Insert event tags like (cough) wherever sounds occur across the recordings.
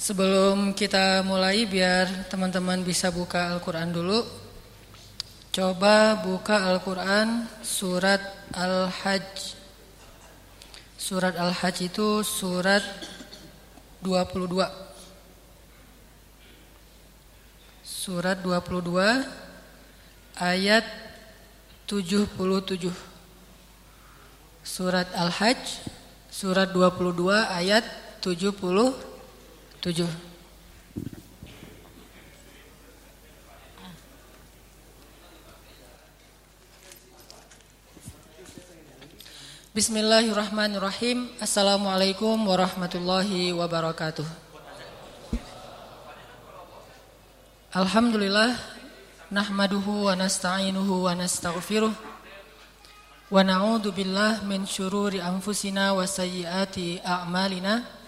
Sebelum kita mulai biar teman-teman bisa buka Al-Quran dulu. Coba buka Al-Quran surat Al-Hajj. Surat Al-Hajj itu surat 22 Surat 22 ayat 77 Surat Al-Hajj Surat 22 ayat 77 Bismillahirrahmanirrahim. Assalamualaikum warahmatullahi wabarakatuh. Alhamdulillah Nahmaduhu wa nasta'inuhu wa nasta'gfiruh. Wa na'udhu billah min syururi anfusina wa sayyiati a'malina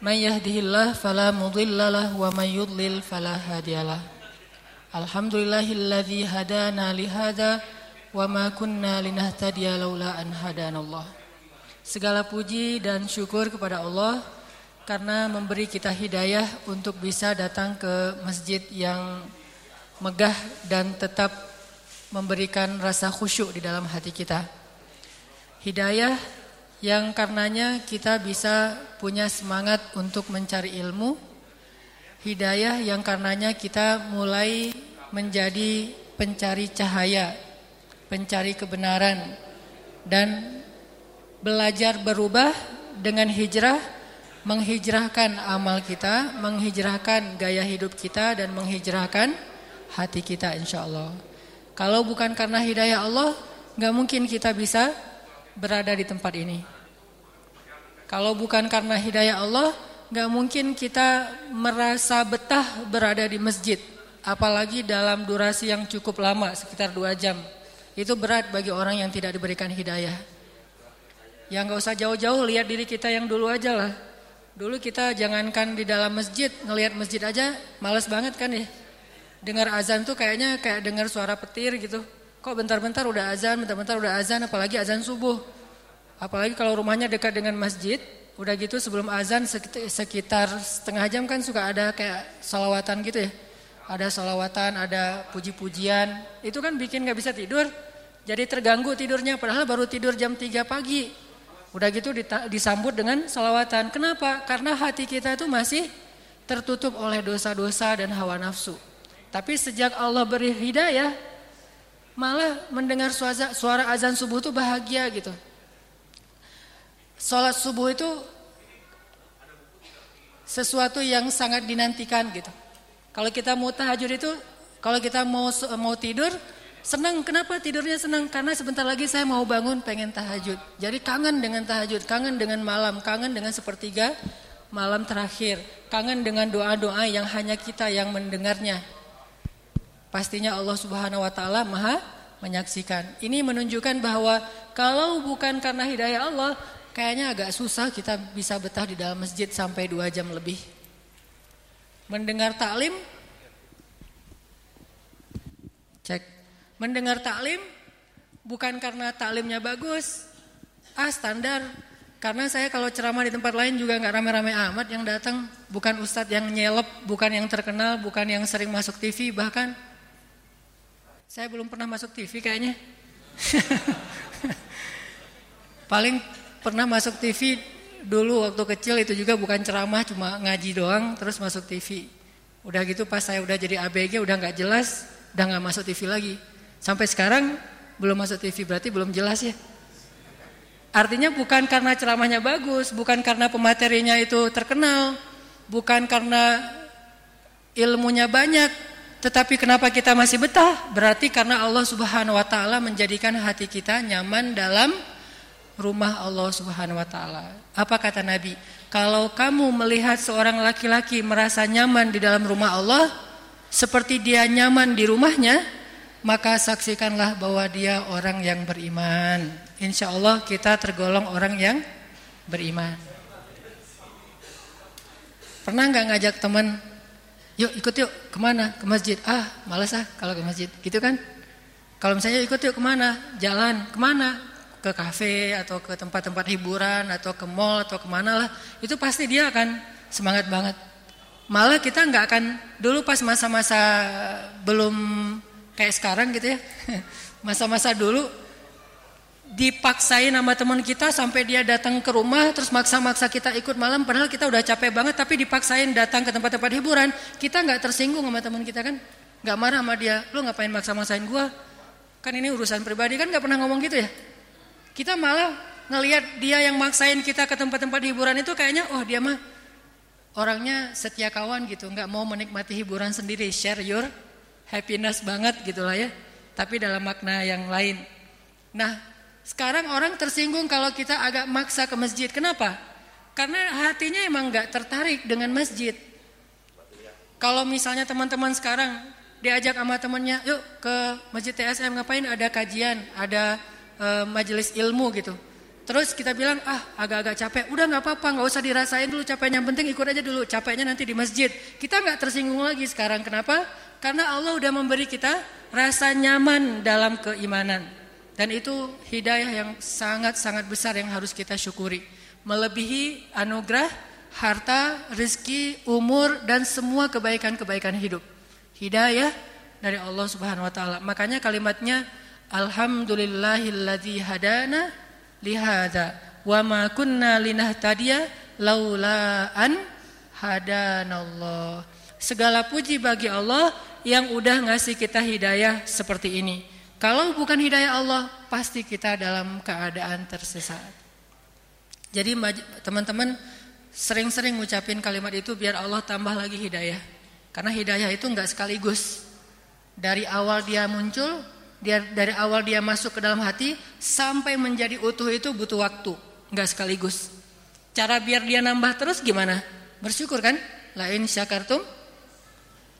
Man yahdihillah falamudillalah wa man yudlil falahadiyalah Alhamdulillahilladzi hadana lihada wa ma kunna linahtadiya laula an hadanallah. Segala puji dan syukur kepada Allah karena memberi kita hidayah untuk bisa datang ke masjid yang megah dan tetap memberikan rasa khusyuk di dalam hati kita. Hidayah yang karenanya kita bisa punya semangat untuk mencari ilmu. Hidayah yang karenanya kita mulai menjadi pencari cahaya pencari kebenaran dan belajar berubah dengan hijrah menghijrahkan amal kita, menghijrahkan gaya hidup kita dan menghijrahkan hati kita insya Allah. Kalau bukan karena hidayah Allah, nggak mungkin kita bisa berada di tempat ini. Kalau bukan karena hidayah Allah, nggak mungkin kita merasa betah berada di masjid, apalagi dalam durasi yang cukup lama, sekitar dua jam. Itu berat bagi orang yang tidak diberikan hidayah. Yang gak usah jauh-jauh lihat diri kita yang dulu aja lah. Dulu kita jangankan di dalam masjid, ngelihat masjid aja males banget kan ya. Dengar azan tuh kayaknya kayak dengar suara petir gitu. Kok bentar-bentar udah azan, bentar-bentar udah azan, apalagi azan subuh. Apalagi kalau rumahnya dekat dengan masjid, udah gitu sebelum azan sekitar setengah jam kan suka ada kayak salawatan gitu ya ada solawatan, ada puji-pujian, itu kan bikin gak bisa tidur. Jadi terganggu tidurnya, padahal baru tidur jam 3 pagi. Udah gitu disambut dengan solawatan. Kenapa? Karena hati kita itu masih tertutup oleh dosa-dosa dan hawa nafsu. Tapi sejak Allah beri hidayah, malah mendengar suara, suara azan subuh itu bahagia gitu. Sholat subuh itu sesuatu yang sangat dinantikan gitu. Kalau kita mau tahajud itu, kalau kita mau mau tidur, senang. Kenapa tidurnya senang? Karena sebentar lagi saya mau bangun pengen tahajud. Jadi kangen dengan tahajud, kangen dengan malam, kangen dengan sepertiga malam terakhir, kangen dengan doa-doa yang hanya kita yang mendengarnya. Pastinya Allah Subhanahu wa taala Maha menyaksikan. Ini menunjukkan bahwa kalau bukan karena hidayah Allah, kayaknya agak susah kita bisa betah di dalam masjid sampai dua jam lebih. Mendengar taklim Cek Mendengar taklim Bukan karena taklimnya bagus Ah standar Karena saya kalau ceramah di tempat lain juga nggak rame-rame amat yang datang Bukan ustadz yang nyelep Bukan yang terkenal Bukan yang sering masuk TV Bahkan Saya belum pernah masuk TV kayaknya (laughs) Paling pernah masuk TV dulu waktu kecil itu juga bukan ceramah cuma ngaji doang terus masuk TV. Udah gitu pas saya udah jadi ABG udah nggak jelas, udah nggak masuk TV lagi. Sampai sekarang belum masuk TV berarti belum jelas ya. Artinya bukan karena ceramahnya bagus, bukan karena pematerinya itu terkenal, bukan karena ilmunya banyak, tetapi kenapa kita masih betah? Berarti karena Allah Subhanahu wa taala menjadikan hati kita nyaman dalam rumah Allah Subhanahu wa taala. Apa kata Nabi? Kalau kamu melihat seorang laki-laki merasa nyaman di dalam rumah Allah seperti dia nyaman di rumahnya, maka saksikanlah bahwa dia orang yang beriman. Insya Allah kita tergolong orang yang beriman. Pernah nggak ngajak teman, yuk ikut yuk ke mana? Ke masjid. Ah malas ah kalau ke masjid, gitu kan? Kalau misalnya ikut yuk ke mana? Jalan, ke mana? ke kafe atau ke tempat-tempat hiburan atau ke mall atau ke mana lah itu pasti dia akan semangat banget. Malah kita nggak akan dulu pas masa-masa belum kayak sekarang gitu ya. (laughs) Masa-masa dulu dipaksain sama teman kita sampai dia datang ke rumah terus maksa-maksa kita ikut malam padahal kita udah capek banget tapi dipaksain datang ke tempat-tempat hiburan. Kita nggak tersinggung sama teman kita kan? Nggak marah sama dia lu ngapain maksa-maksain gua? Kan ini urusan pribadi. Kan nggak pernah ngomong gitu ya? Kita malah ngelihat dia yang maksain kita ke tempat-tempat hiburan itu kayaknya oh dia mah orangnya setia kawan gitu nggak mau menikmati hiburan sendiri. Share your happiness banget gitulah ya. Tapi dalam makna yang lain. Nah sekarang orang tersinggung kalau kita agak maksa ke masjid. Kenapa? Karena hatinya emang nggak tertarik dengan masjid. Kalau misalnya teman-teman sekarang diajak sama temannya, yuk ke masjid TSM ngapain? Ada kajian, ada e, majelis ilmu gitu. Terus kita bilang, ah agak-agak capek. Udah nggak apa-apa, nggak usah dirasain dulu capeknya. Yang penting ikut aja dulu. Capeknya nanti di masjid. Kita nggak tersinggung lagi sekarang. Kenapa? Karena Allah udah memberi kita rasa nyaman dalam keimanan. Dan itu hidayah yang sangat-sangat besar yang harus kita syukuri. Melebihi anugerah, harta, rezeki, umur dan semua kebaikan-kebaikan hidup. Hidayah dari Allah Subhanahu wa taala. Makanya kalimatnya alhamdulillahilladzi hadana lihada wa ma kunna linahtadiya laula an hadanallah. Segala puji bagi Allah yang udah ngasih kita hidayah seperti ini. Kalau bukan hidayah Allah, pasti kita dalam keadaan tersesat. Jadi teman-teman sering-sering ngucapin kalimat itu biar Allah tambah lagi hidayah. Karena hidayah itu enggak sekaligus. Dari awal dia muncul, dia dari awal dia masuk ke dalam hati sampai menjadi utuh itu butuh waktu, enggak sekaligus. Cara biar dia nambah terus gimana? Bersyukur kan? Lain syakartum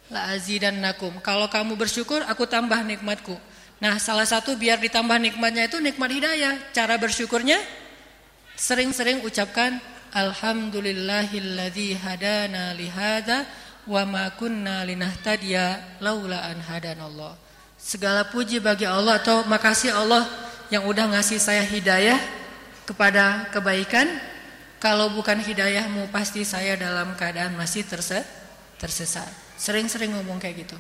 la azidannakum. Kalau kamu bersyukur, aku tambah nikmatku. Nah salah satu biar ditambah nikmatnya itu nikmat hidayah. Cara bersyukurnya sering-sering ucapkan Alhamdulillahilladzi hadana lihada wa ma kunna linahtadiya laula an hadanallah. Segala puji bagi Allah atau makasih Allah yang udah ngasih saya hidayah kepada kebaikan. Kalau bukan hidayahmu pasti saya dalam keadaan masih tersesat. Sering-sering ngomong kayak gitu.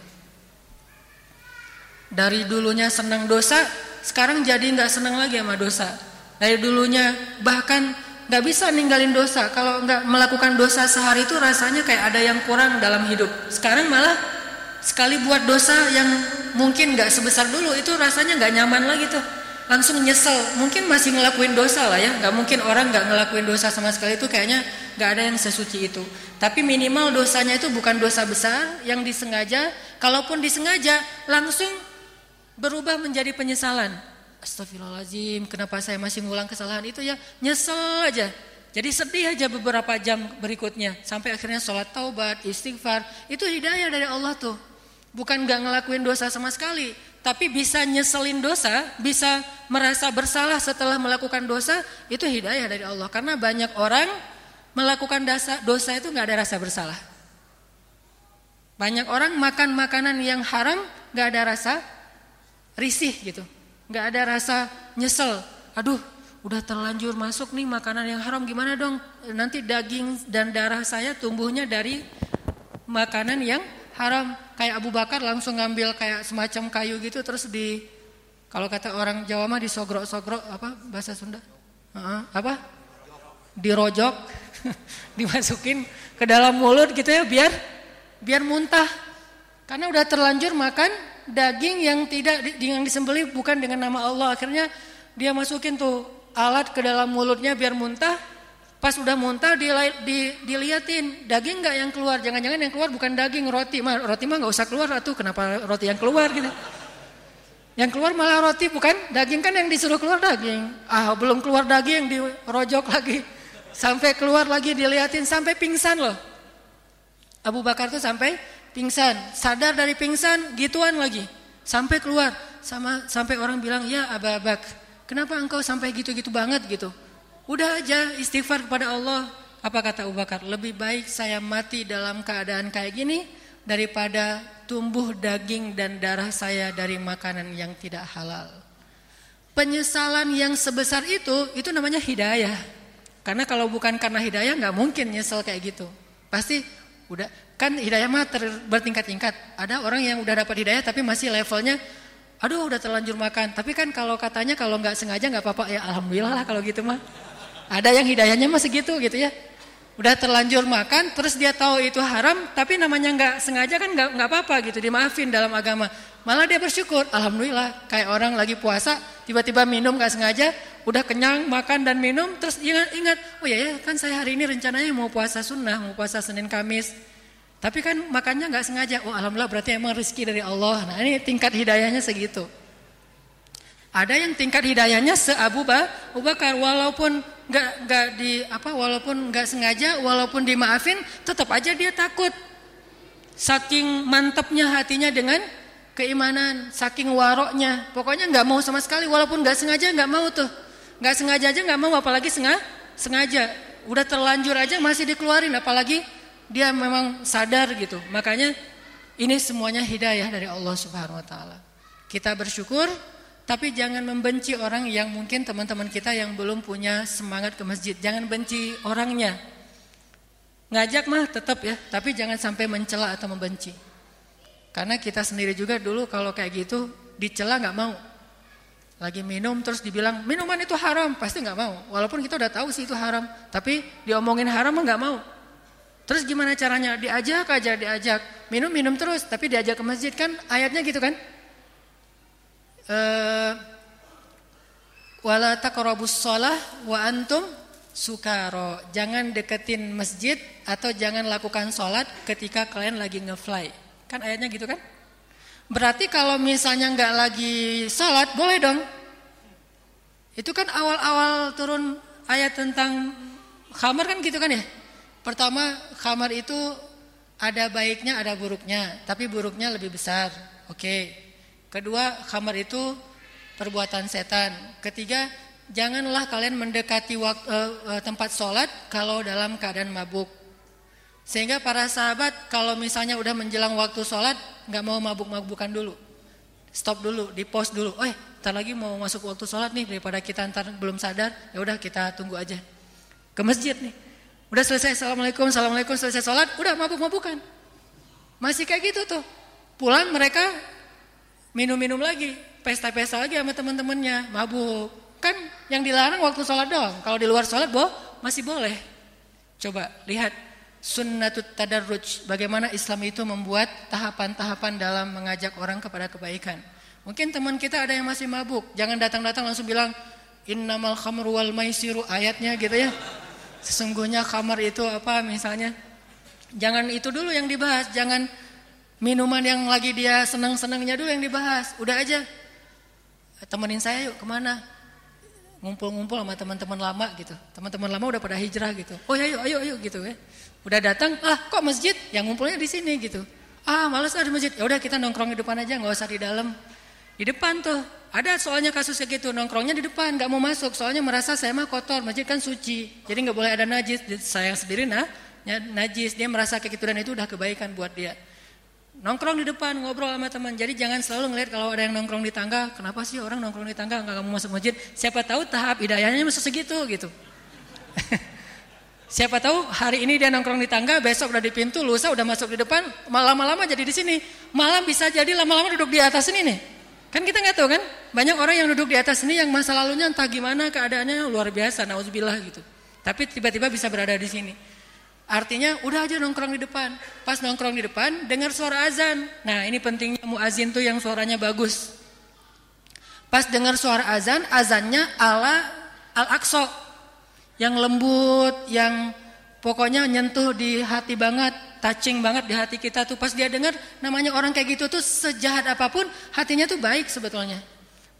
Dari dulunya senang dosa, sekarang jadi nggak senang lagi sama dosa. Dari dulunya bahkan nggak bisa ninggalin dosa. Kalau nggak melakukan dosa sehari itu rasanya kayak ada yang kurang dalam hidup. Sekarang malah sekali buat dosa yang mungkin nggak sebesar dulu itu rasanya nggak nyaman lagi tuh. Langsung nyesel. Mungkin masih ngelakuin dosa lah ya. Nggak mungkin orang nggak ngelakuin dosa sama sekali itu kayaknya nggak ada yang sesuci itu. Tapi minimal dosanya itu bukan dosa besar yang disengaja. Kalaupun disengaja langsung berubah menjadi penyesalan. Astagfirullahaladzim, kenapa saya masih ngulang kesalahan itu ya? Nyesel aja. Jadi sedih aja beberapa jam berikutnya. Sampai akhirnya sholat taubat, istighfar. Itu hidayah dari Allah tuh. Bukan gak ngelakuin dosa sama sekali. Tapi bisa nyeselin dosa, bisa merasa bersalah setelah melakukan dosa. Itu hidayah dari Allah. Karena banyak orang melakukan dosa, dosa itu gak ada rasa bersalah. Banyak orang makan makanan yang haram gak ada rasa risih gitu. Nggak ada rasa nyesel. Aduh, udah terlanjur masuk nih makanan yang haram gimana dong? Nanti daging dan darah saya tumbuhnya dari makanan yang haram. Kayak Abu Bakar langsung ngambil kayak semacam kayu gitu terus di kalau kata orang Jawa mah disogrok-sogrok apa bahasa Sunda? Uh, apa? Dirojok, (laughs) dimasukin ke dalam mulut gitu ya biar biar muntah. Karena udah terlanjur makan daging yang tidak yang disembelih bukan dengan nama Allah. Akhirnya dia masukin tuh alat ke dalam mulutnya biar muntah. Pas udah muntah di, di, diliatin daging nggak yang keluar. Jangan-jangan yang keluar bukan daging roti mah roti mah nggak usah keluar tuh kenapa roti yang keluar gitu. Yang keluar malah roti bukan daging kan yang disuruh keluar daging. Ah belum keluar daging dirojok lagi. Sampai keluar lagi diliatin sampai pingsan loh. Abu Bakar tuh sampai pingsan, sadar dari pingsan, gituan lagi. Sampai keluar, sama sampai orang bilang, "Ya Ababak, kenapa engkau sampai gitu-gitu banget gitu?" Udah aja istighfar kepada Allah. Apa kata Abu Bakar? Lebih baik saya mati dalam keadaan kayak gini daripada tumbuh daging dan darah saya dari makanan yang tidak halal. Penyesalan yang sebesar itu, itu namanya hidayah. Karena kalau bukan karena hidayah nggak mungkin nyesel kayak gitu. Pasti udah kan hidayah mah bertingkat-tingkat. Ada orang yang udah dapat hidayah tapi masih levelnya aduh udah terlanjur makan. Tapi kan kalau katanya kalau nggak sengaja nggak apa-apa ya alhamdulillah lah kalau gitu mah. Ada yang hidayahnya masih gitu gitu ya. Udah terlanjur makan terus dia tahu itu haram tapi namanya nggak sengaja kan nggak nggak apa-apa gitu dimaafin dalam agama. Malah dia bersyukur, alhamdulillah kayak orang lagi puasa tiba-tiba minum nggak sengaja, udah kenyang makan dan minum terus ingat ingat, oh ya ya kan saya hari ini rencananya mau puasa sunnah, mau puasa Senin Kamis. Tapi kan makannya nggak sengaja, oh alhamdulillah berarti emang rezeki dari Allah. Nah ini tingkat hidayahnya segitu. Ada yang tingkat hidayahnya se Abu Bakar walaupun nggak nggak di apa walaupun nggak sengaja walaupun dimaafin tetap aja dia takut. Saking mantapnya hatinya dengan keimanan, saking waroknya. Pokoknya nggak mau sama sekali, walaupun nggak sengaja nggak mau tuh, nggak sengaja aja nggak mau, apalagi sengaja. Sengaja, udah terlanjur aja masih dikeluarin, apalagi dia memang sadar gitu. Makanya ini semuanya hidayah dari Allah Subhanahu Wa Taala. Kita bersyukur, tapi jangan membenci orang yang mungkin teman-teman kita yang belum punya semangat ke masjid. Jangan benci orangnya. Ngajak mah tetap ya, tapi jangan sampai mencela atau membenci. Karena kita sendiri juga dulu kalau kayak gitu dicela nggak mau. Lagi minum terus dibilang minuman itu haram, pasti nggak mau. Walaupun kita udah tahu sih itu haram, tapi diomongin haram nggak mau. Terus gimana caranya? Diajak aja, diajak. Minum-minum terus, tapi diajak ke masjid kan ayatnya gitu kan? Eh wala taqrabus shalah wa antum sukaro. Jangan deketin masjid atau jangan lakukan sholat ketika kalian lagi ngefly. Kan ayatnya gitu kan? Berarti kalau misalnya nggak lagi sholat, boleh dong. Itu kan awal-awal turun ayat tentang khamar kan gitu kan ya? Pertama, khamar itu ada baiknya, ada buruknya. Tapi buruknya lebih besar. Oke. Kedua, khamar itu perbuatan setan. Ketiga, janganlah kalian mendekati waktu, uh, uh, tempat sholat kalau dalam keadaan mabuk. Sehingga para sahabat kalau misalnya udah menjelang waktu sholat nggak mau mabuk-mabukan dulu. Stop dulu, di pause dulu. Oh, ntar lagi mau masuk waktu sholat nih daripada kita ntar belum sadar, ya udah kita tunggu aja. Ke masjid nih. Udah selesai, assalamualaikum, assalamualaikum, selesai sholat, udah mabuk-mabukan. Masih kayak gitu tuh. Pulang mereka minum-minum lagi, pesta-pesta lagi sama teman-temannya, mabuk. Kan yang dilarang waktu sholat doang. Kalau di luar sholat, boh masih boleh. Coba lihat sunnatut tadarruj, bagaimana Islam itu membuat tahapan-tahapan dalam mengajak orang kepada kebaikan. Mungkin teman kita ada yang masih mabuk, jangan datang-datang langsung bilang innamal khamru wal maisiru ayatnya gitu ya. Sesungguhnya khamar itu apa misalnya? Jangan itu dulu yang dibahas, jangan minuman yang lagi dia senang-senangnya dulu yang dibahas. Udah aja. Temenin saya yuk ke mana? Ngumpul-ngumpul sama teman-teman lama gitu. Teman-teman lama udah pada hijrah gitu. Oh ya ayo ayo ayo gitu ya. Udah datang, ah kok masjid? Yang ngumpulnya di sini gitu. Ah males ada masjid. Ya udah kita nongkrong di depan aja, nggak usah di dalam. Di depan tuh ada soalnya kasus kayak gitu nongkrongnya di depan, nggak mau masuk. Soalnya merasa saya mah kotor, masjid kan suci, jadi nggak boleh ada najis. Sayang sendiri nah, najis dia merasa kayak gitu dan itu udah kebaikan buat dia. Nongkrong di depan ngobrol sama teman. Jadi jangan selalu ngeliat kalau ada yang nongkrong di tangga. Kenapa sih orang nongkrong di tangga nggak mau masuk masjid? Siapa tahu tahap hidayahnya masih segitu gitu. (laughs) Siapa tahu hari ini dia nongkrong di tangga, besok udah di pintu, lusa udah masuk di depan, lama-lama jadi di sini. Malam bisa jadi lama-lama duduk di atas ini nih. Kan kita nggak tahu kan? Banyak orang yang duduk di atas ini yang masa lalunya entah gimana keadaannya luar biasa, nauzubillah gitu. Tapi tiba-tiba bisa berada di sini. Artinya udah aja nongkrong di depan. Pas nongkrong di depan, dengar suara azan. Nah ini pentingnya muazin tuh yang suaranya bagus. Pas dengar suara azan, azannya ala al-aqsa yang lembut, yang pokoknya nyentuh di hati banget, touching banget di hati kita tuh pas dia dengar namanya orang kayak gitu tuh sejahat apa pun hatinya tuh baik sebetulnya.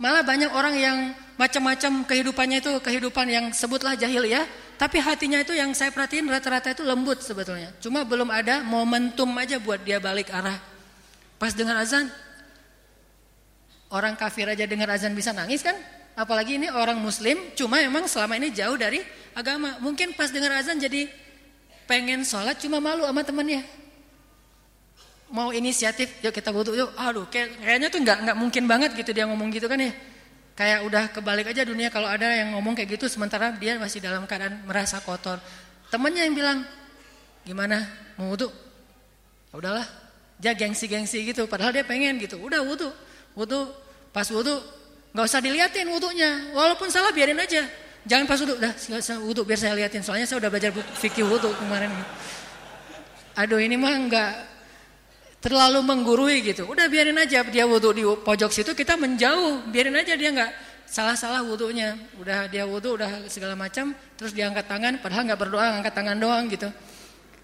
Malah banyak orang yang macam-macam kehidupannya itu kehidupan yang sebutlah jahil ya, tapi hatinya itu yang saya perhatiin rata-rata itu lembut sebetulnya. Cuma belum ada momentum aja buat dia balik arah. Pas dengar azan, orang kafir aja dengar azan bisa nangis kan? Apalagi ini orang muslim, cuma emang selama ini jauh dari agama. Mungkin pas dengar azan jadi pengen sholat cuma malu sama temennya. Mau inisiatif, yuk kita butuh, yuk. Aduh, kayaknya tuh nggak nggak mungkin banget gitu dia ngomong gitu kan ya. Kayak udah kebalik aja dunia kalau ada yang ngomong kayak gitu sementara dia masih dalam keadaan merasa kotor. Temennya yang bilang, gimana mau wudhu? Ya udahlah, dia gengsi-gengsi gitu. Padahal dia pengen gitu. Udah wudhu, wudhu, pas wudhu nggak usah diliatin wudhunya. Walaupun salah biarin aja. Jangan pas wudhu, dah wudhu biar saya liatin. Soalnya saya udah belajar fikih wudhu kemarin. Aduh ini mah nggak terlalu menggurui gitu. Udah biarin aja dia wudhu di pojok situ kita menjauh. Biarin aja dia nggak salah-salah wudhunya. Udah dia wudhu udah segala macam. Terus dia angkat tangan padahal nggak berdoa angkat tangan doang gitu.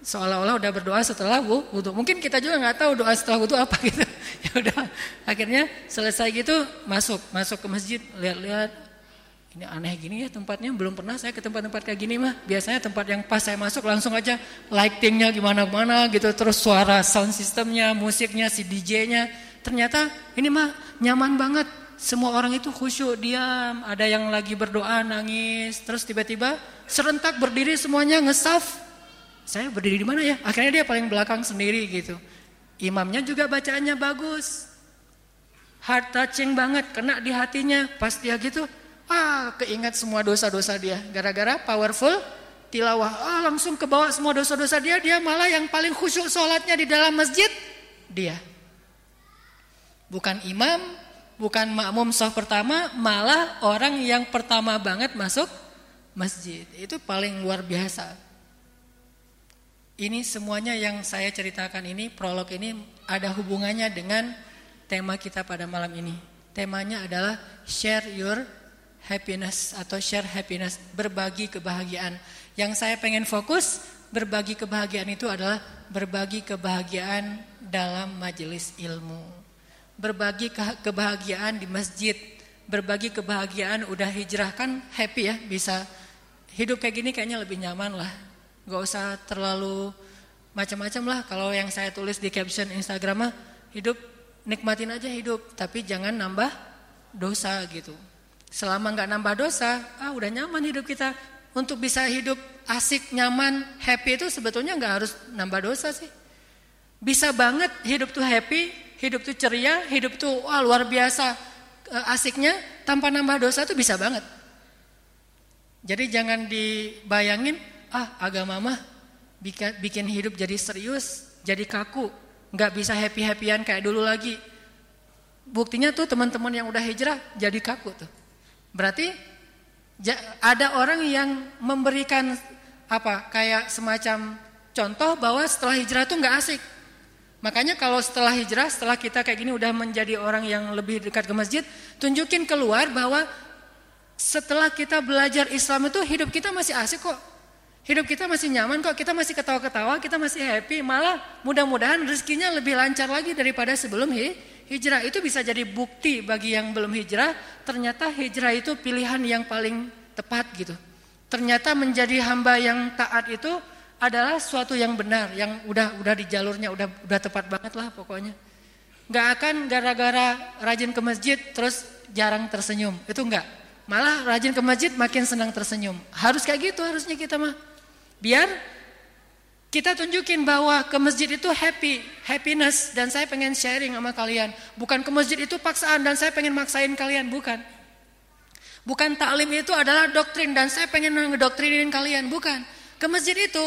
Seolah-olah udah berdoa setelah wudhu. Mungkin kita juga nggak tahu doa setelah wudhu apa (laughs) gitu. ya udah akhirnya selesai gitu masuk masuk ke masjid lihat-lihat ini aneh gini ya tempatnya belum pernah saya ke tempat-tempat kayak gini mah. Biasanya tempat yang pas saya masuk langsung aja lightingnya gimana-gimana gitu terus suara sound systemnya musiknya si DJ-nya ternyata ini mah nyaman banget. Semua orang itu khusyuk diam. Ada yang lagi berdoa nangis. Terus tiba-tiba serentak berdiri semuanya ngesaf saya berdiri di mana ya? Akhirnya dia paling belakang sendiri gitu. Imamnya juga bacaannya bagus. Heart touching banget kena di hatinya. Pas dia gitu Ah, keingat semua dosa-dosa dia. Gara-gara powerful tilawah. Ah, langsung ke bawah semua dosa-dosa dia. Dia malah yang paling khusyuk sholatnya di dalam masjid. Dia. Bukan imam, bukan makmum sah pertama, malah orang yang pertama banget masuk masjid. Itu paling luar biasa. Ini semuanya yang saya ceritakan ini, prolog ini ada hubungannya dengan tema kita pada malam ini. Temanya adalah share your happiness atau share happiness, berbagi kebahagiaan. Yang saya pengen fokus, berbagi kebahagiaan itu adalah berbagi kebahagiaan dalam majelis ilmu. Berbagi ke kebahagiaan di masjid, berbagi kebahagiaan udah hijrah kan happy ya, bisa hidup kayak gini kayaknya lebih nyaman lah. Gak usah terlalu macam-macam lah kalau yang saya tulis di caption Instagram mah hidup nikmatin aja hidup tapi jangan nambah dosa gitu. Selama nggak nambah dosa, ah udah nyaman hidup kita. Untuk bisa hidup asik, nyaman, happy itu sebetulnya nggak harus nambah dosa sih. Bisa banget hidup tuh happy, hidup tuh ceria, hidup tuh wah luar biasa eh, asiknya tanpa nambah dosa tuh bisa banget. Jadi jangan dibayangin, ah agama mah bikin hidup jadi serius, jadi kaku, nggak bisa happy-happyan kayak dulu lagi. Buktinya tuh teman-teman yang udah hijrah jadi kaku tuh. Berarti ada orang yang memberikan apa kayak semacam contoh bahwa setelah hijrah itu nggak asik. Makanya kalau setelah hijrah, setelah kita kayak gini udah menjadi orang yang lebih dekat ke masjid, tunjukin keluar bahwa setelah kita belajar Islam itu hidup kita masih asik kok. Hidup kita masih nyaman kok, kita masih ketawa-ketawa, kita masih happy. Malah mudah-mudahan rezekinya lebih lancar lagi daripada sebelum hijrah itu bisa jadi bukti bagi yang belum hijrah, ternyata hijrah itu pilihan yang paling tepat gitu. Ternyata menjadi hamba yang taat itu adalah suatu yang benar, yang udah udah di jalurnya udah udah tepat banget lah pokoknya. Gak akan gara-gara rajin ke masjid terus jarang tersenyum, itu enggak. Malah rajin ke masjid makin senang tersenyum. Harus kayak gitu harusnya kita mah. Biar kita tunjukin bahwa ke masjid itu happy, happiness dan saya pengen sharing sama kalian. Bukan ke masjid itu paksaan dan saya pengen maksain kalian, bukan. Bukan taklim itu adalah doktrin dan saya pengen ngedoktrinin kalian, bukan. Ke masjid itu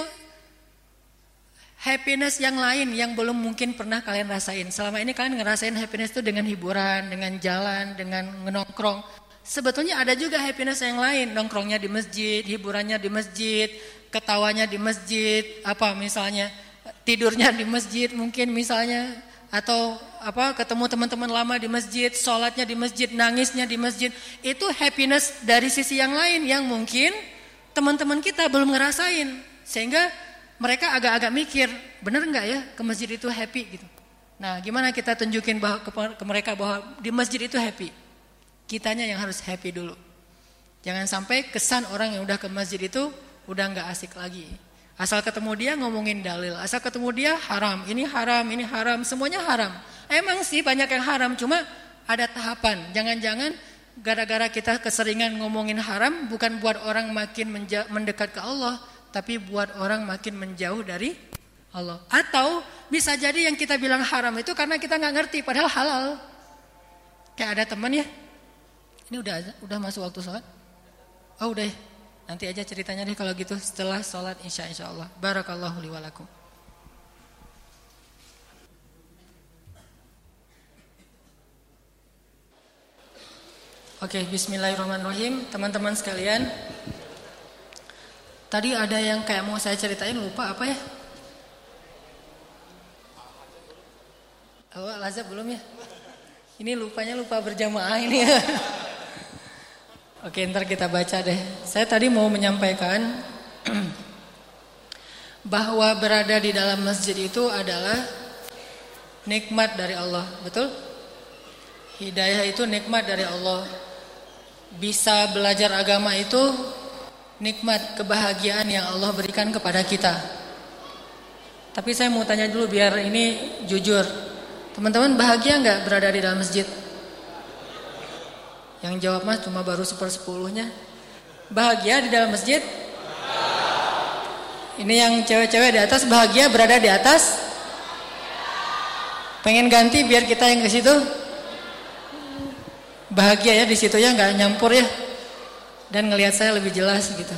happiness yang lain yang belum mungkin pernah kalian rasain. Selama ini kalian ngerasain happiness itu dengan hiburan, dengan jalan, dengan nongkrong. Sebetulnya ada juga happiness yang lain, nongkrongnya di masjid, hiburannya di masjid, ketawanya di masjid, apa misalnya tidurnya di masjid mungkin misalnya atau apa ketemu teman-teman lama di masjid, sholatnya di masjid, nangisnya di masjid, itu happiness dari sisi yang lain yang mungkin teman-teman kita belum ngerasain, sehingga mereka agak-agak mikir, bener nggak ya ke masjid itu happy gitu. Nah, gimana kita tunjukin bahwa ke, ke mereka bahwa di masjid itu happy? Kitanya yang harus happy dulu. Jangan sampai kesan orang yang udah ke masjid itu udah nggak asik lagi. Asal ketemu dia ngomongin dalil, asal ketemu dia haram, ini haram, ini haram, semuanya haram. Emang sih banyak yang haram, cuma ada tahapan. Jangan-jangan gara-gara kita keseringan ngomongin haram bukan buat orang makin mendekat ke Allah, tapi buat orang makin menjauh dari Allah. Atau bisa jadi yang kita bilang haram itu karena kita nggak ngerti, padahal halal. Kayak ada teman ya, ini udah udah masuk waktu sholat? Oh udah ya. Nanti aja ceritanya deh kalau gitu setelah sholat insya insya Allah. Barakallahu liwalakum. Oke, bismillahirrahmanirrahim. Teman-teman sekalian, tadi ada yang kayak mau saya ceritain lupa apa ya? Oh, Lazab belum ya? Ini lupanya lupa berjamaah ini ya. (laughs) Oke, ntar kita baca deh. Saya tadi mau menyampaikan (clears throat) bahwa berada di dalam masjid itu adalah nikmat dari Allah, betul? Hidayah itu nikmat dari Allah. Bisa belajar agama itu nikmat kebahagiaan yang Allah berikan kepada kita. Tapi saya mau tanya dulu biar ini jujur. Teman-teman bahagia nggak berada di dalam masjid? Yang jawab mas cuma baru sepersepuluhnya. Bahagia di dalam masjid? Ini yang cewek-cewek di atas bahagia berada di atas? Pengen ganti biar kita yang ke situ? Bahagia ya di situ ya nggak nyampur ya. Dan ngelihat saya lebih jelas gitu.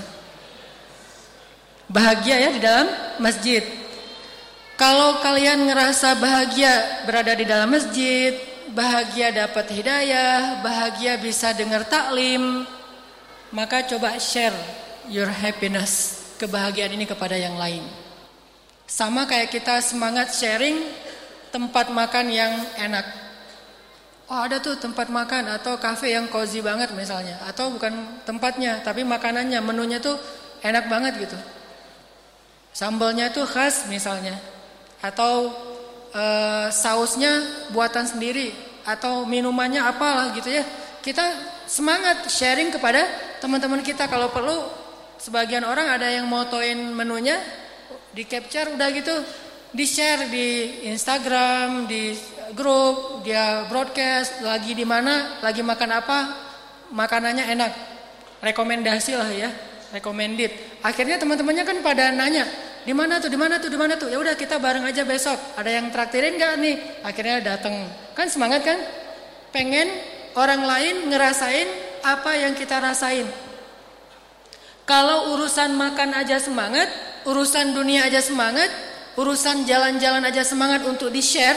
Bahagia ya di dalam masjid. Kalau kalian ngerasa bahagia berada di dalam masjid, bahagia dapat hidayah, bahagia bisa dengar taklim, maka coba share your happiness, kebahagiaan ini kepada yang lain. Sama kayak kita semangat sharing tempat makan yang enak. Oh ada tuh tempat makan atau cafe yang cozy banget misalnya. Atau bukan tempatnya tapi makanannya, menunya tuh enak banget gitu. Sambalnya tuh khas misalnya. Atau uh, sausnya buatan sendiri atau minumannya apalah gitu ya. Kita semangat sharing kepada teman-teman kita kalau perlu sebagian orang ada yang motoin menunya di capture udah gitu di share di Instagram, di grup, dia broadcast lagi di mana, lagi makan apa, makanannya enak. Rekomendasi lah ya, recommended. Akhirnya teman-temannya kan pada nanya, di mana tuh, di mana tuh, di mana tuh? Ya udah kita bareng aja besok. Ada yang traktirin nggak nih? Akhirnya datang. Kan semangat kan? Pengen orang lain ngerasain apa yang kita rasain. Kalau urusan makan aja semangat, urusan dunia aja semangat, urusan jalan-jalan aja semangat untuk di-share,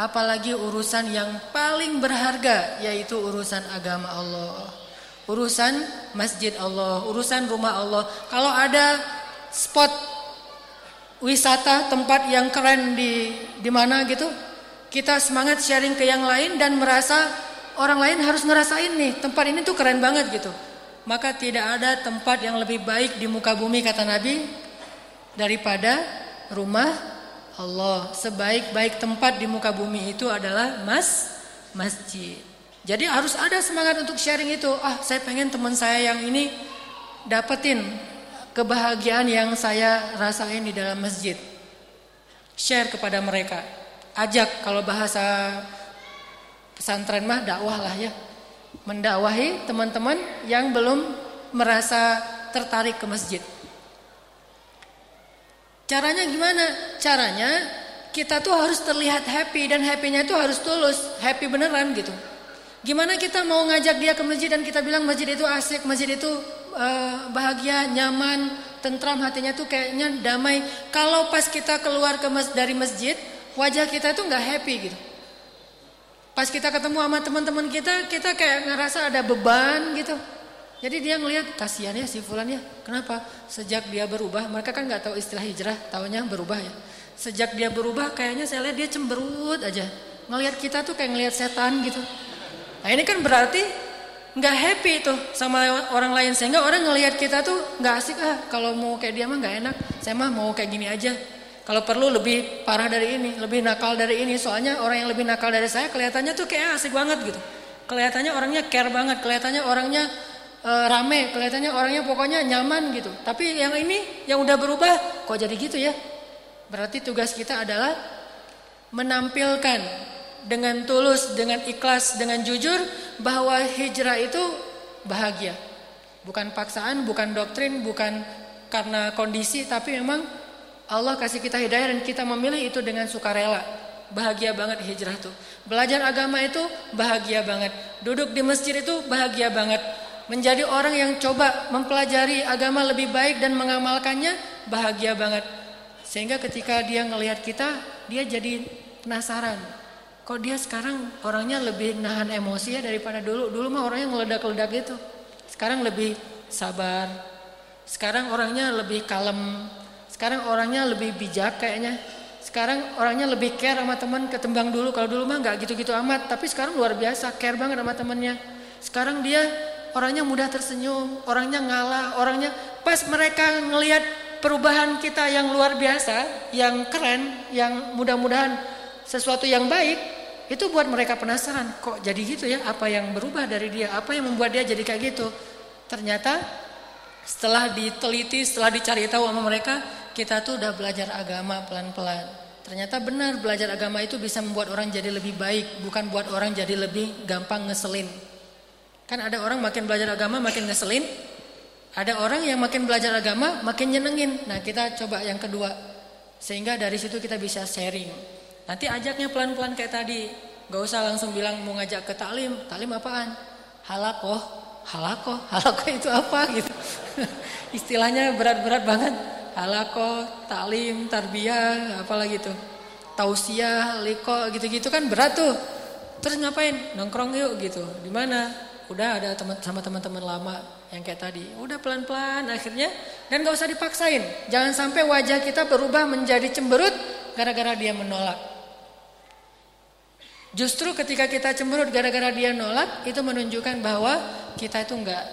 apalagi urusan yang paling berharga yaitu urusan agama Allah. Urusan masjid Allah, urusan rumah Allah. Kalau ada spot wisata tempat yang keren di di mana gitu kita semangat sharing ke yang lain dan merasa orang lain harus ngerasain nih tempat ini tuh keren banget gitu. Maka tidak ada tempat yang lebih baik di muka bumi kata Nabi daripada rumah Allah. Sebaik-baik tempat di muka bumi itu adalah mas masjid. Jadi harus ada semangat untuk sharing itu. Ah saya pengen teman saya yang ini dapetin kebahagiaan yang saya rasain di dalam masjid. Share kepada mereka. Ajak kalau bahasa pesantren mah dakwah lah ya. Mendakwahi teman-teman yang belum merasa tertarik ke masjid. Caranya gimana? Caranya kita tuh harus terlihat happy dan happynya itu harus tulus, happy beneran gitu. Gimana kita mau ngajak dia ke masjid dan kita bilang masjid itu asik, masjid itu uh, bahagia, nyaman, tentram hatinya tuh kayaknya damai. Kalau pas kita keluar ke mas dari masjid, wajah kita tuh nggak happy gitu. Pas kita ketemu sama teman-teman kita, kita kayak ngerasa ada beban gitu. Jadi dia ngelihat kasihan ya si Fulan ya. Kenapa? Sejak dia berubah, mereka kan nggak tahu istilah hijrah, taunya berubah ya. Sejak dia berubah, kayaknya saya lihat dia cemberut aja. Ngelihat kita tuh kayak ngelihat setan gitu. Nah ini kan berarti nggak happy tuh sama orang lain. Sehingga orang ngelihat kita tuh nggak asik ah kalau mau kayak dia mah nggak enak. Saya mah mau kayak gini aja. Kalau perlu lebih parah dari ini lebih nakal dari ini. Soalnya orang yang lebih nakal dari saya kelihatannya tuh kayak asik banget gitu. Kelihatannya orangnya care banget kelihatannya orangnya e, rame kelihatannya orangnya pokoknya nyaman gitu. Tapi yang ini yang udah berubah kok jadi gitu ya? Berarti tugas kita adalah menampilkan dengan tulus, dengan ikhlas, dengan jujur bahwa hijrah itu bahagia. Bukan paksaan, bukan doktrin, bukan karena kondisi, tapi memang Allah kasih kita hidayah dan kita memilih itu dengan sukarela. Bahagia banget hijrah itu. Belajar agama itu bahagia banget. Duduk di masjid itu bahagia banget. menjadi orang yang coba mempelajari agama lebih baik dan mengamalkannya, bahagia banget. Sehingga ketika dia ngelihat kita, dia jadi penasaran. Kok dia sekarang orangnya lebih nahan emosi ya daripada dulu. Dulu mah orangnya ngeledak-ledak gitu. Sekarang lebih sabar. Sekarang orangnya lebih kalem. Sekarang orangnya lebih bijak kayaknya. Sekarang orangnya lebih care sama teman ketimbang dulu. Kalau dulu mah nggak gitu-gitu amat. Tapi sekarang luar biasa care banget sama temannya. Sekarang dia orangnya mudah tersenyum, orangnya ngalah, orangnya pas mereka ngelihat perubahan kita yang luar biasa, yang keren, yang mudah-mudahan sesuatu yang baik, itu buat mereka penasaran, kok jadi gitu ya? Apa yang berubah dari dia? Apa yang membuat dia jadi kayak gitu? Ternyata setelah diteliti, setelah dicari tahu sama mereka, kita tuh udah belajar agama pelan-pelan. Ternyata benar belajar agama itu bisa membuat orang jadi lebih baik, bukan buat orang jadi lebih gampang ngeselin. Kan ada orang makin belajar agama makin ngeselin, ada orang yang makin belajar agama makin nyenengin. Nah, kita coba yang kedua. Sehingga dari situ kita bisa sharing. Nanti ajaknya pelan-pelan kayak tadi. Gak usah langsung bilang mau ngajak ke taklim. Taklim apaan? Halakoh. Halakoh. (laughs) Halakoh itu apa gitu. (laughs) Istilahnya berat-berat banget. Halakoh, taklim, tarbiyah, apalagi tuh. Tausiah, liko, gitu-gitu kan berat tuh. Terus ngapain? Nongkrong yuk gitu. Di mana? Udah ada teman sama teman-teman lama yang kayak tadi. Udah pelan-pelan akhirnya dan gak usah dipaksain. Jangan sampai wajah kita berubah menjadi cemberut gara-gara dia menolak. Justru ketika kita cemberut gara-gara dia nolak, itu menunjukkan bahwa kita itu enggak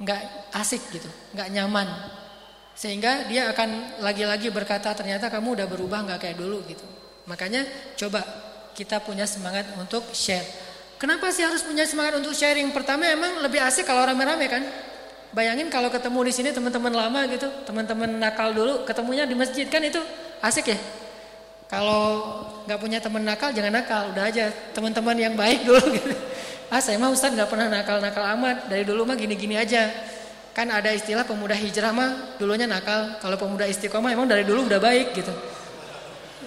enggak asik gitu, enggak nyaman. Sehingga dia akan lagi-lagi berkata ternyata kamu udah berubah enggak kayak dulu gitu. Makanya coba kita punya semangat untuk share. Kenapa sih harus punya semangat untuk sharing? Pertama emang lebih asik kalau rame-rame kan? Bayangin kalau ketemu di sini teman-teman lama gitu, teman-teman nakal dulu, ketemunya di masjid kan itu asik ya? Kalau nggak punya teman nakal jangan nakal, udah aja teman-teman yang baik dulu gitu. (laughs) Ah saya mah Ustaz nggak pernah nakal-nakal amat, dari dulu mah gini-gini aja. Kan ada istilah pemuda hijrah mah dulunya nakal, kalau pemuda istiqomah emang dari dulu udah baik gitu.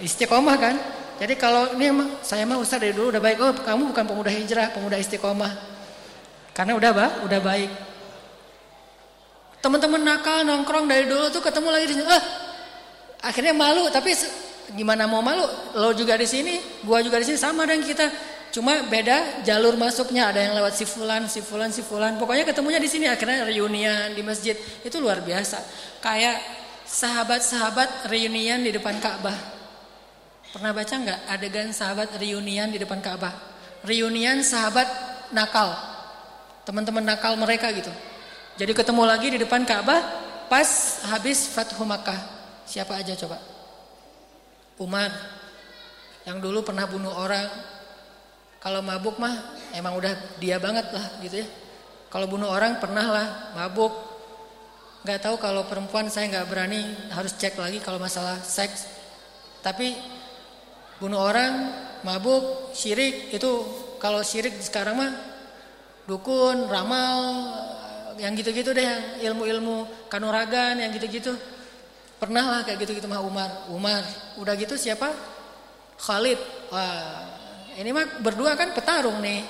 Istiqomah kan? Jadi kalau ini emang saya mah Ustaz dari dulu udah baik, oh kamu bukan pemuda hijrah, pemuda istiqomah. Karena udah bah, udah baik. Teman-teman nakal nongkrong dari dulu tuh ketemu lagi di sini, ah akhirnya malu tapi gimana mau malu? Lo juga di sini, gua juga di sini sama dengan kita. Cuma beda jalur masuknya, ada yang lewat si fulan, si fulan, si fulan. Pokoknya ketemunya di sini akhirnya reunian di masjid. Itu luar biasa. Kayak sahabat-sahabat reunian di depan Ka'bah. Pernah baca nggak adegan sahabat reunian di depan Ka'bah? Reunian sahabat nakal. Teman-teman nakal mereka gitu. Jadi ketemu lagi di depan Ka'bah pas habis Fathu Makkah. Siapa aja coba? Umar yang dulu pernah bunuh orang. Kalau mabuk mah emang udah dia banget lah gitu ya. Kalau bunuh orang pernah lah mabuk. Nggak tahu kalau perempuan saya nggak berani harus cek lagi kalau masalah seks. Tapi bunuh orang mabuk syirik itu kalau syirik sekarang mah dukun ramal yang gitu-gitu deh yang ilmu-ilmu kanuragan yang gitu-gitu Pernah lah kayak gitu-gitu mah Umar. Umar. Udah gitu siapa? Khalid. Wah, ini mah berdua kan petarung nih.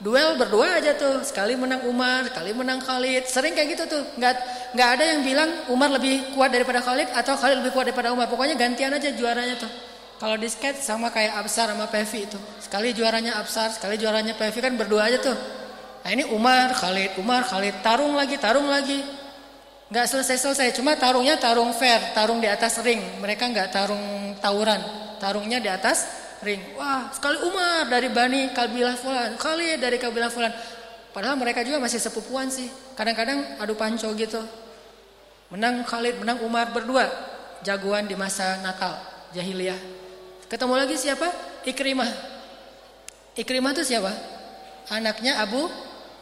Duel berdua aja tuh. Sekali menang Umar, sekali menang Khalid. Sering kayak gitu tuh. Nggak nggak ada yang bilang Umar lebih kuat daripada Khalid atau Khalid lebih kuat daripada Umar. Pokoknya gantian aja juaranya tuh. Kalau di skate sama kayak Absar sama Pevi itu. Sekali juaranya Absar, sekali juaranya Pevi kan berdua aja tuh. Nah ini Umar, Khalid, Umar, Khalid. Tarung lagi, tarung lagi. Nggak selesai-selesai, cuma tarungnya tarung fair, tarung di atas ring. Mereka nggak tarung tawuran, tarungnya di atas ring. Wah, sekali Umar dari Bani Kabilah Fulan, kali dari Kabilah Fulan. Padahal mereka juga masih sepupuan sih. Kadang-kadang adu panco gitu. Menang Khalid, menang Umar berdua. Jagoan di masa nakal, jahiliyah. Ketemu lagi siapa? Ikrimah. Ikrimah itu siapa? Anaknya Abu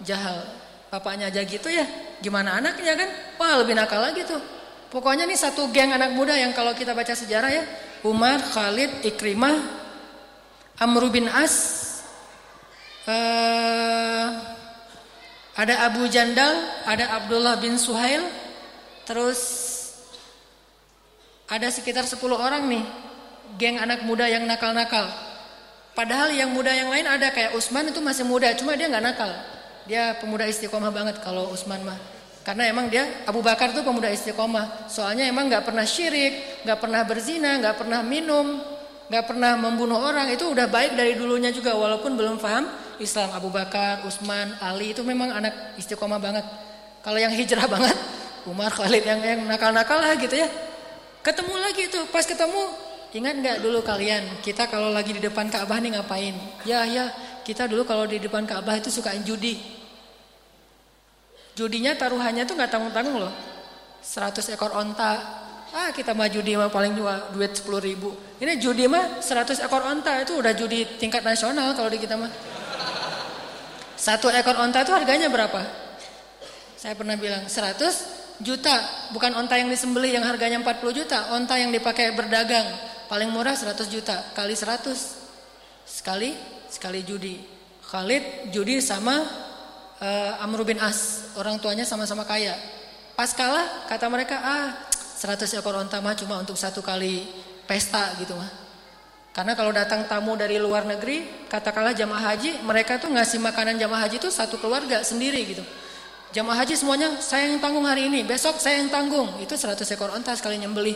Jahal. Bapaknya aja gitu ya. Gimana anaknya kan? Wah lebih nakal lagi tuh. Pokoknya nih satu geng anak muda yang kalau kita baca sejarah ya. Umar, Khalid, Ikrimah, Amr bin As, uh, ada Abu Jandal, ada Abdullah bin Suhail, terus ada sekitar 10 orang nih, geng anak muda yang nakal-nakal. Padahal yang muda yang lain ada kayak Usman itu masih muda, cuma dia nggak nakal. Dia pemuda istiqomah banget kalau Utsman mah. Karena emang dia Abu Bakar tuh pemuda istiqomah. Soalnya emang nggak pernah syirik, nggak pernah berzina, nggak pernah minum, nggak pernah membunuh orang. Itu udah baik dari dulunya juga walaupun belum paham Islam. Abu Bakar, Utsman, Ali itu memang anak istiqomah banget. Kalau yang hijrah (laughs) banget, Umar, Khalid yang yang nakal-nakal lah gitu ya. Ketemu lagi tuh, pas ketemu ingat nggak dulu kalian kita kalau lagi di depan Ka'bah nih ngapain? Ya ya, kita dulu kalau di depan Ka'bah itu suka judi. Judinya taruhannya tuh nggak tanggung-tanggung loh. 100 ekor onta. Ah kita mah judi mah paling juga duit 10 ribu. Ini judi mah 100 ekor onta itu udah judi tingkat nasional kalau di kita mah. Satu ekor onta itu harganya berapa? Saya pernah bilang 100 juta, bukan onta yang disembelih yang harganya 40 juta, onta yang dipakai berdagang, paling murah 100 juta, kali 100. Sekali, sekali judi. Khalid judi sama uh, Amr bin As, orang tuanya sama-sama kaya. Pas kalah, kata mereka, ah 100 ekor onta mah cuma untuk satu kali pesta gitu mah. Karena kalau datang tamu dari luar negeri, katakanlah jamaah haji, mereka tuh ngasih makanan jamaah haji itu satu keluarga sendiri gitu. Jamaah haji semuanya saya yang tanggung hari ini, besok saya yang tanggung. Itu 100 ekor onta sekali nyembeli.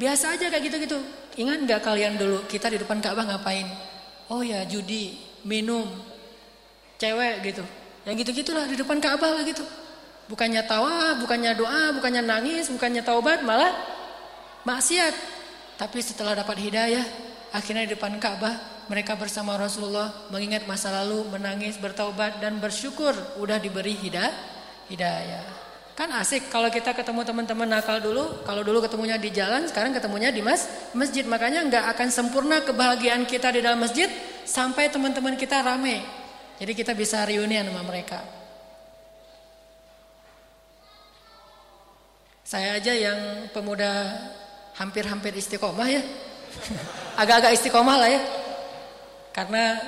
Biasa aja kayak gitu-gitu. Ingat nggak kalian dulu kita di depan Ka'bah ngapain? Oh ya judi, minum, cewek gitu. Yang gitu-gitulah di depan Ka'bah lah gitu. Bukannya tawa, bukannya doa, bukannya nangis, bukannya taubat, malah maksiat. Tapi setelah dapat hidayah, akhirnya di depan Ka'bah mereka bersama Rasulullah mengingat masa lalu, menangis, bertaubat dan bersyukur udah diberi hidayah hidayah. Kan asik kalau kita ketemu teman-teman nakal dulu, kalau dulu ketemunya di jalan, sekarang ketemunya di mas, masjid. Makanya nggak akan sempurna kebahagiaan kita di dalam masjid sampai teman-teman kita rame. Jadi kita bisa reunian sama mereka. Saya aja yang pemuda hampir-hampir istiqomah ya. (laughs) Agak-agak istiqomah lah ya. Karena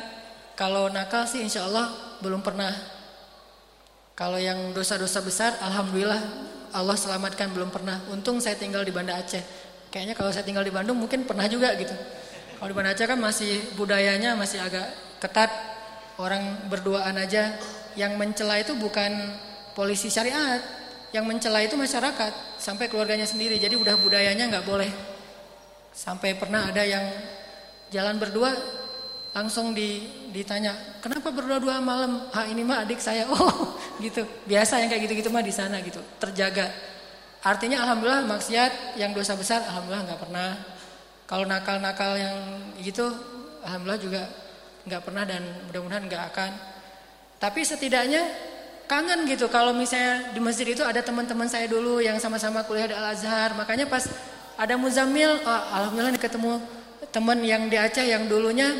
kalau nakal sih insya Allah belum pernah kalau yang dosa-dosa besar, alhamdulillah Allah selamatkan belum pernah. Untung saya tinggal di Banda Aceh. Kayaknya kalau saya tinggal di Bandung mungkin pernah juga gitu. Kalau di Banda Aceh kan masih budayanya masih agak ketat. Orang berduaan aja. Yang mencela itu bukan polisi syariat. Yang mencela itu masyarakat. Sampai keluarganya sendiri. Jadi udah budayanya nggak boleh. Sampai pernah ada yang jalan berdua langsung di, ditanya kenapa berdua-dua malam ah ini mah adik saya (laughs) oh gitu biasa yang kayak gitu-gitu mah di sana gitu terjaga artinya alhamdulillah maksiat yang dosa besar alhamdulillah nggak pernah kalau nakal-nakal yang gitu alhamdulillah juga nggak pernah dan mudah-mudahan nggak akan. Tapi setidaknya kangen gitu. Kalau misalnya di masjid itu ada teman-teman saya dulu yang sama-sama kuliah di Al Azhar makanya pas ada Muzamil oh, alhamdulillah ketemu teman yang di Aceh yang dulunya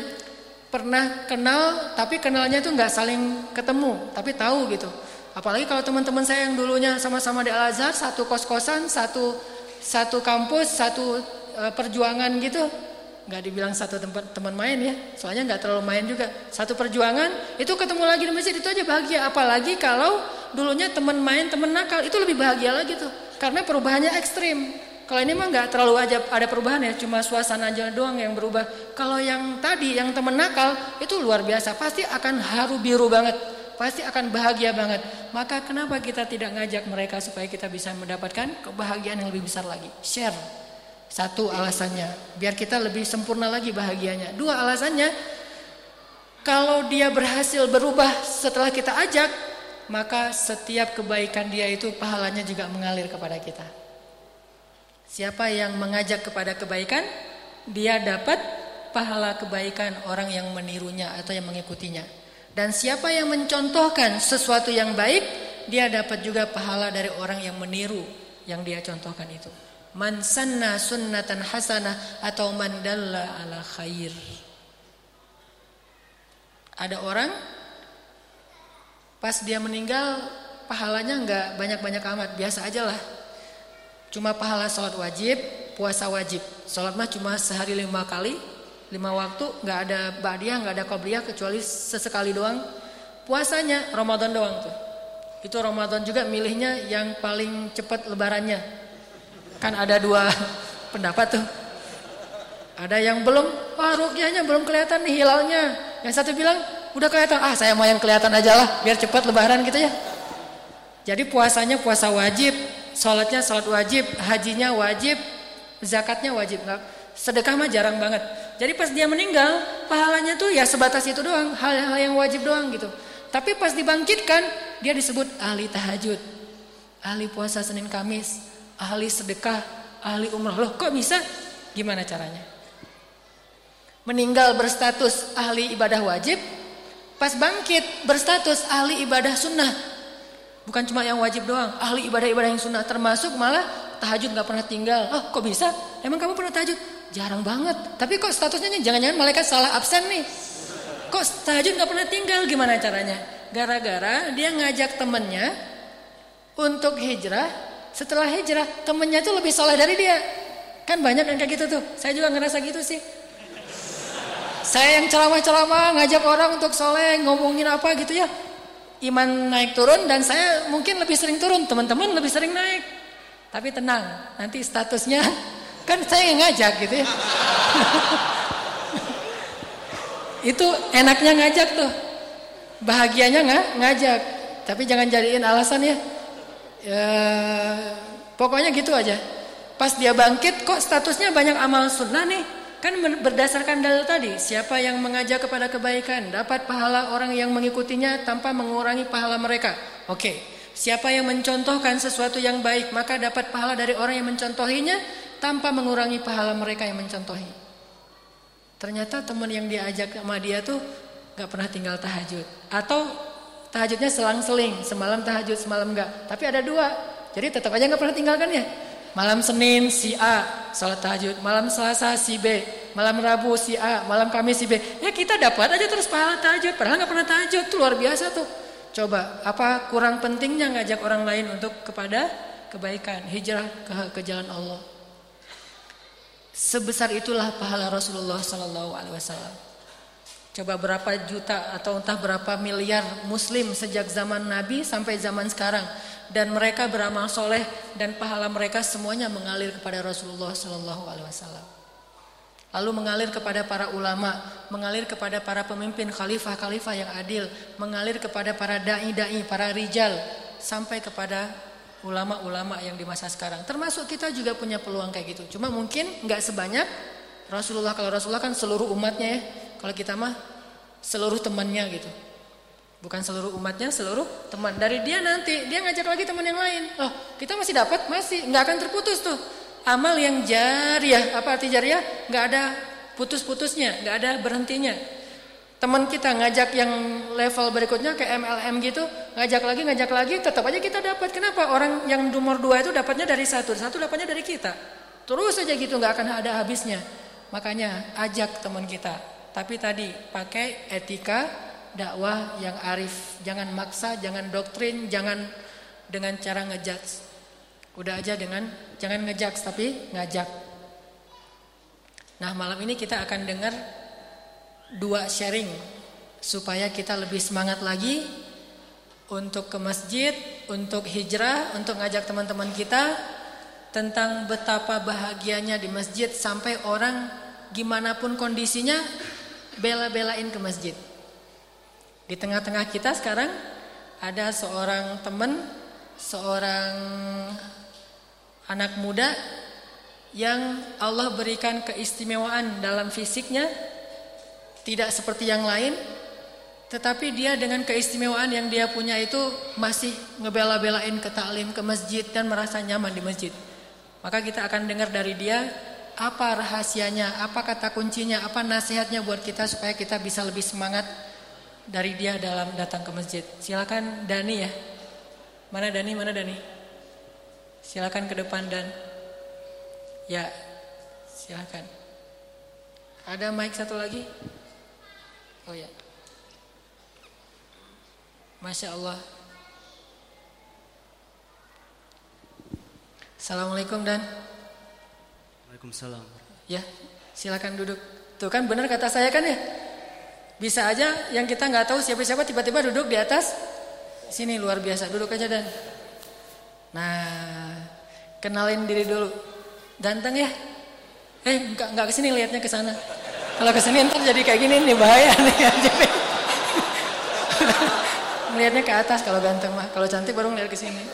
pernah kenal tapi kenalnya itu nggak saling ketemu tapi tahu gitu. Apalagi kalau teman-teman saya yang dulunya sama-sama di Al Azhar satu kos-kosan satu satu kampus satu e, perjuangan gitu nggak dibilang satu tempat teman main ya soalnya nggak terlalu main juga satu perjuangan itu ketemu lagi di masjid itu aja bahagia apalagi kalau dulunya teman main teman nakal itu lebih bahagia lagi tuh karena perubahannya ekstrim kalau ini mah nggak terlalu aja ada perubahan ya, cuma suasana aja doang yang berubah. Kalau yang tadi yang temen nakal itu luar biasa, pasti akan haru biru banget, pasti akan bahagia banget. Maka kenapa kita tidak ngajak mereka supaya kita bisa mendapatkan kebahagiaan yang lebih besar lagi? Share. Satu alasannya, biar kita lebih sempurna lagi bahagianya. Dua alasannya, kalau dia berhasil berubah setelah kita ajak, maka setiap kebaikan dia itu pahalanya juga mengalir kepada kita. Siapa yang mengajak kepada kebaikan, dia dapat pahala kebaikan orang yang menirunya atau yang mengikutinya. Dan siapa yang mencontohkan sesuatu yang baik, dia dapat juga pahala dari orang yang meniru yang dia contohkan itu. Man sanna sunnatan hasanah atau man dalla ala khair. Ada orang pas dia meninggal pahalanya enggak banyak-banyak amat, biasa aja lah. Cuma pahala sholat wajib, puasa wajib. Sholat mah cuma sehari lima kali, lima waktu, nggak ada ba'diyah, nggak ada qobliyah kecuali sesekali doang. Puasanya Ramadan doang tuh. Itu Ramadan juga milihnya yang paling cepat lebarannya. Kan ada dua pendapat tuh. Ada yang belum, wah rukyahnya belum kelihatan nih hilalnya. Yang satu bilang, Udah kelihatan, ah saya mau yang kelihatan aja lah, biar cepat lebaran gitu ya. Jadi puasanya puasa wajib, sholatnya sholat wajib, hajinya wajib, zakatnya wajib. Sedekah mah jarang banget. Jadi pas dia meninggal, pahalanya tuh ya sebatas itu doang, hal-hal yang wajib doang gitu. Tapi pas dibangkitkan, dia disebut ahli tahajud, ahli puasa Senin Kamis, ahli sedekah, ahli umrah. Loh kok bisa? Gimana caranya? Meninggal berstatus ahli ibadah wajib, pas bangkit berstatus ahli ibadah sunnah. Bukan cuma yang wajib doang, ahli ibadah-ibadah yang sunnah termasuk malah tahajud gak pernah tinggal. Oh kok bisa? Emang kamu pernah tahajud? Jarang banget. Tapi kok statusnya jangan-jangan malaikat salah absen nih. Kok tahajud gak pernah tinggal? Gimana caranya? Gara-gara dia ngajak temennya untuk hijrah. Setelah hijrah, temennya tuh lebih soleh dari dia. Kan banyak yang kayak gitu tuh. Saya juga ngerasa gitu sih. Saya yang ceramah-ceramah ngajak orang untuk soleh, ngomongin apa gitu ya. Iman naik turun dan saya mungkin lebih sering turun. Teman-teman lebih sering naik. Tapi tenang, nanti statusnya (laughs) kan saya yang ngajak gitu ya. (laughs) Itu enaknya ngajak tuh. Bahagianya nggak ngajak. Tapi jangan jadiin alasan ya. Ya. Pokoknya gitu aja. Pas dia bangkit kok statusnya banyak amal sunnah nih. Kan berdasarkan dalil tadi. Siapa yang mengajak kepada kebaikan. Dapat pahala orang yang mengikutinya tanpa mengurangi pahala mereka. Oke. Siapa yang mencontohkan sesuatu yang baik. Maka dapat pahala dari orang yang mencontohinya. Tanpa mengurangi pahala mereka yang mencontohi. Ternyata teman yang diajak sama dia tuh gak pernah tinggal tahajud. Atau tahajudnya selang-seling, semalam tahajud, semalam enggak. Tapi ada dua, jadi tetap aja gak pernah tinggalkan ya. Malam Senin si A salat tahajud, malam Selasa si B, malam Rabu si A, malam Kamis si B. Ya kita dapat aja terus pahala tahajud, padahal gak pernah tahajud, tuh luar biasa tuh. Coba, apa kurang pentingnya ngajak orang lain untuk kepada kebaikan, hijrah ke, ke jalan Allah. Sebesar itulah pahala Rasulullah Sallallahu Alaihi Wasallam. Coba berapa juta atau entah berapa miliar Muslim sejak zaman Nabi sampai zaman sekarang dan mereka beramal soleh dan pahala mereka semuanya mengalir kepada Rasulullah Sallallahu Alaihi Wasallam. Lalu mengalir kepada para ulama, mengalir kepada para pemimpin khalifah-khalifah yang adil, mengalir kepada para dai-dai, para rijal, sampai kepada ulama-ulama yang di masa sekarang. Termasuk kita juga punya peluang kayak gitu. Cuma mungkin nggak sebanyak Rasulullah. Kalau Rasulullah kan seluruh umatnya ya. Kalau kita mah seluruh temannya gitu. Bukan seluruh umatnya, seluruh teman. Dari dia nanti dia ngajak lagi teman yang lain. Oh, kita masih dapat, masih nggak akan terputus tuh. Amal yang jariah, apa arti jariah? nggak ada putus-putusnya, nggak ada berhentinya teman kita ngajak yang level berikutnya ke MLM gitu, ngajak lagi, ngajak lagi, tetap aja kita dapat. Kenapa? Orang yang nomor dua itu dapatnya dari satu, satu dapatnya dari kita. Terus aja gitu, nggak akan ada habisnya. Makanya ajak teman kita. Tapi tadi pakai etika dakwah yang arif. Jangan maksa, jangan doktrin, jangan dengan cara ngejudge. Udah aja dengan jangan ngejudge tapi ngajak. Nah malam ini kita akan dengar dua sharing supaya kita lebih semangat lagi untuk ke masjid, untuk hijrah, untuk ngajak teman-teman kita tentang betapa bahagianya di masjid sampai orang gimana pun kondisinya bela-belain ke masjid. Di tengah-tengah kita sekarang ada seorang teman, seorang anak muda yang Allah berikan keistimewaan dalam fisiknya tidak seperti yang lain tetapi dia dengan keistimewaan yang dia punya itu masih ngebela-belain ke taklim ke masjid dan merasa nyaman di masjid. Maka kita akan dengar dari dia apa rahasianya, apa kata kuncinya, apa nasihatnya buat kita supaya kita bisa lebih semangat dari dia dalam datang ke masjid. Silakan Dani ya. Mana Dani? Mana Dani? Silakan ke depan dan ya silakan. Ada mic satu lagi? Oh ya. Masya Allah. Assalamualaikum dan. Waalaikumsalam. Ya, silakan duduk. Tuh kan benar kata saya kan ya. Bisa aja yang kita nggak tahu siapa-siapa tiba-tiba duduk di atas sini luar biasa. Duduk aja dan. Nah, kenalin diri dulu. Ganteng ya? Eh, nggak nggak ke sini lihatnya ke sana. Kalau ke sini ntar jadi kayak gini nih bahaya nih. (laughs) Melihatnya ke atas kalau ganteng mah. Kalau cantik baru ngeliat ke sini.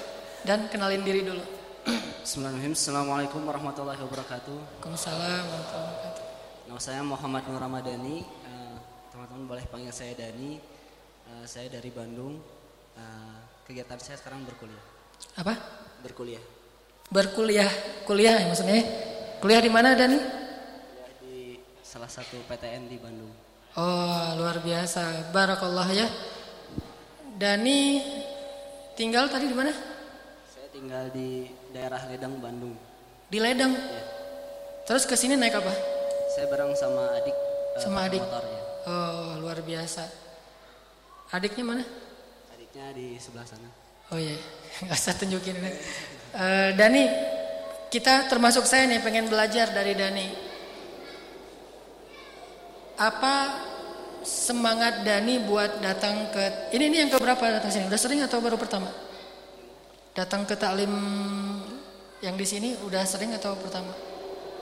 Dan kenalin diri dulu. Bismillahirrahmanirrahim. Assalamualaikum warahmatullahi wabarakatuh. Waalaikumsalam warahmatullahi wabarakatuh. Nama saya Muhammad Nur Ramadhani. Eh, Teman-teman boleh panggil saya Dani. Eh, saya dari Bandung. Eh, kegiatan saya sekarang berkuliah. Apa? Berkuliah. Berkuliah. Kuliah ya maksudnya. Kuliah di mana Dani? Kuliah di salah satu PTN di Bandung. Oh, luar biasa. Barakallah ya. Dani tinggal tadi di mana? Tinggal di daerah Ledang, Bandung. Di Ledang. Ya. Terus ke sini naik apa? Saya bareng sama adik. eh, Sama pakai adik. Motor ya. Oh, luar biasa. Adiknya mana? Adiknya di sebelah sana. Oh iya, (laughs) nggak usah tunjukin. Eh, Dani, kita termasuk saya nih pengen belajar dari Dani. Apa semangat Dani buat datang ke ini ini yang keberapa datang sini? Udah sering atau baru pertama? Datang ke taklim yang di sini udah sering atau pertama?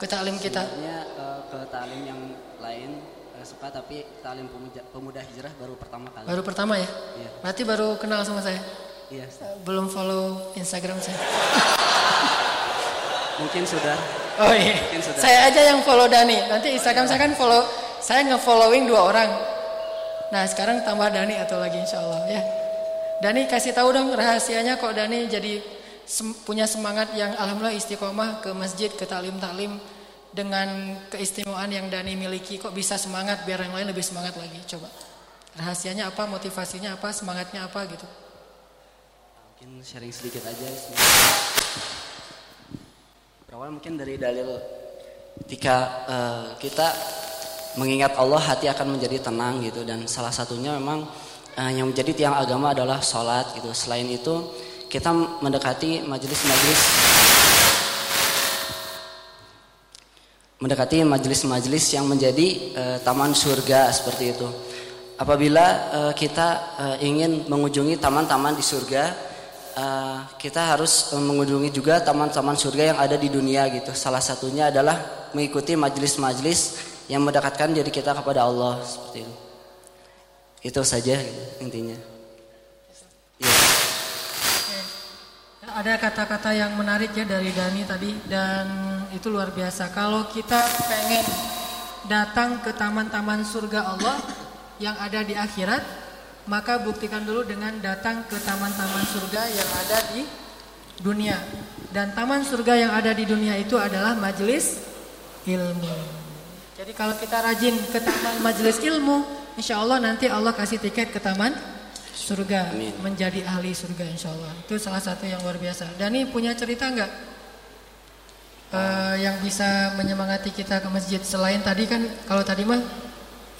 Ke taklim kita? Sebenarnya eh, ke talim yang lain eh, suka tapi talim pemuda, pemuda hijrah baru pertama kali. Baru pertama ya? Iya. Berarti baru kenal sama saya. Iya. Belum follow Instagram saya. (laughs) Mungkin sudah. Oh iya. Mungkin sudah. Saya aja yang follow Dani. Nanti Instagram saya kan follow, saya nge-following dua orang. Nah sekarang tambah Dani atau lagi insya Allah ya. Dani kasih tahu dong rahasianya kok Dani jadi sem- punya semangat yang alhamdulillah istiqomah ke masjid, ke taklim-taklim dengan keistimewaan yang Dani miliki. Kok bisa semangat biar yang lain lebih semangat lagi. Coba. Rahasianya apa, motivasinya apa, semangatnya apa? Gitu. Mungkin sharing sedikit aja. Berawal mungkin dari dalil. Ketika eh, kita mengingat Allah hati akan menjadi tenang gitu. Dan salah satunya memang eh, yang menjadi tiang agama adalah sholat gitu. Selain itu kita mendekati majelis-majelis mendekati majelis-majelis yang menjadi eh, taman surga seperti itu. Apabila eh, kita eh, ingin mengunjungi taman-taman di surga, eh, kita harus mengunjungi juga taman-taman surga yang ada di dunia gitu. Salah satunya adalah mengikuti majelis-majelis yang mendekatkan diri kita kepada Allah seperti itu. Itu saja intinya. Iya. Ada kata-kata yang menarik ya dari Dani tadi dan itu luar biasa. Kalau kita pengen datang ke taman-taman surga Allah yang ada di akhirat, maka buktikan dulu dengan datang ke taman-taman surga yang ada di dunia. Dan taman surga yang ada di dunia itu adalah majelis ilmu. Jadi kalau kita rajin ke taman majelis ilmu, insya Allah nanti Allah kasih tiket ke taman surga, Amin. menjadi ahli surga insya Allah. Itu salah satu yang luar biasa. Dani punya cerita nggak Eh, yang bisa menyemangati kita ke masjid selain tadi kan kalau tadi mah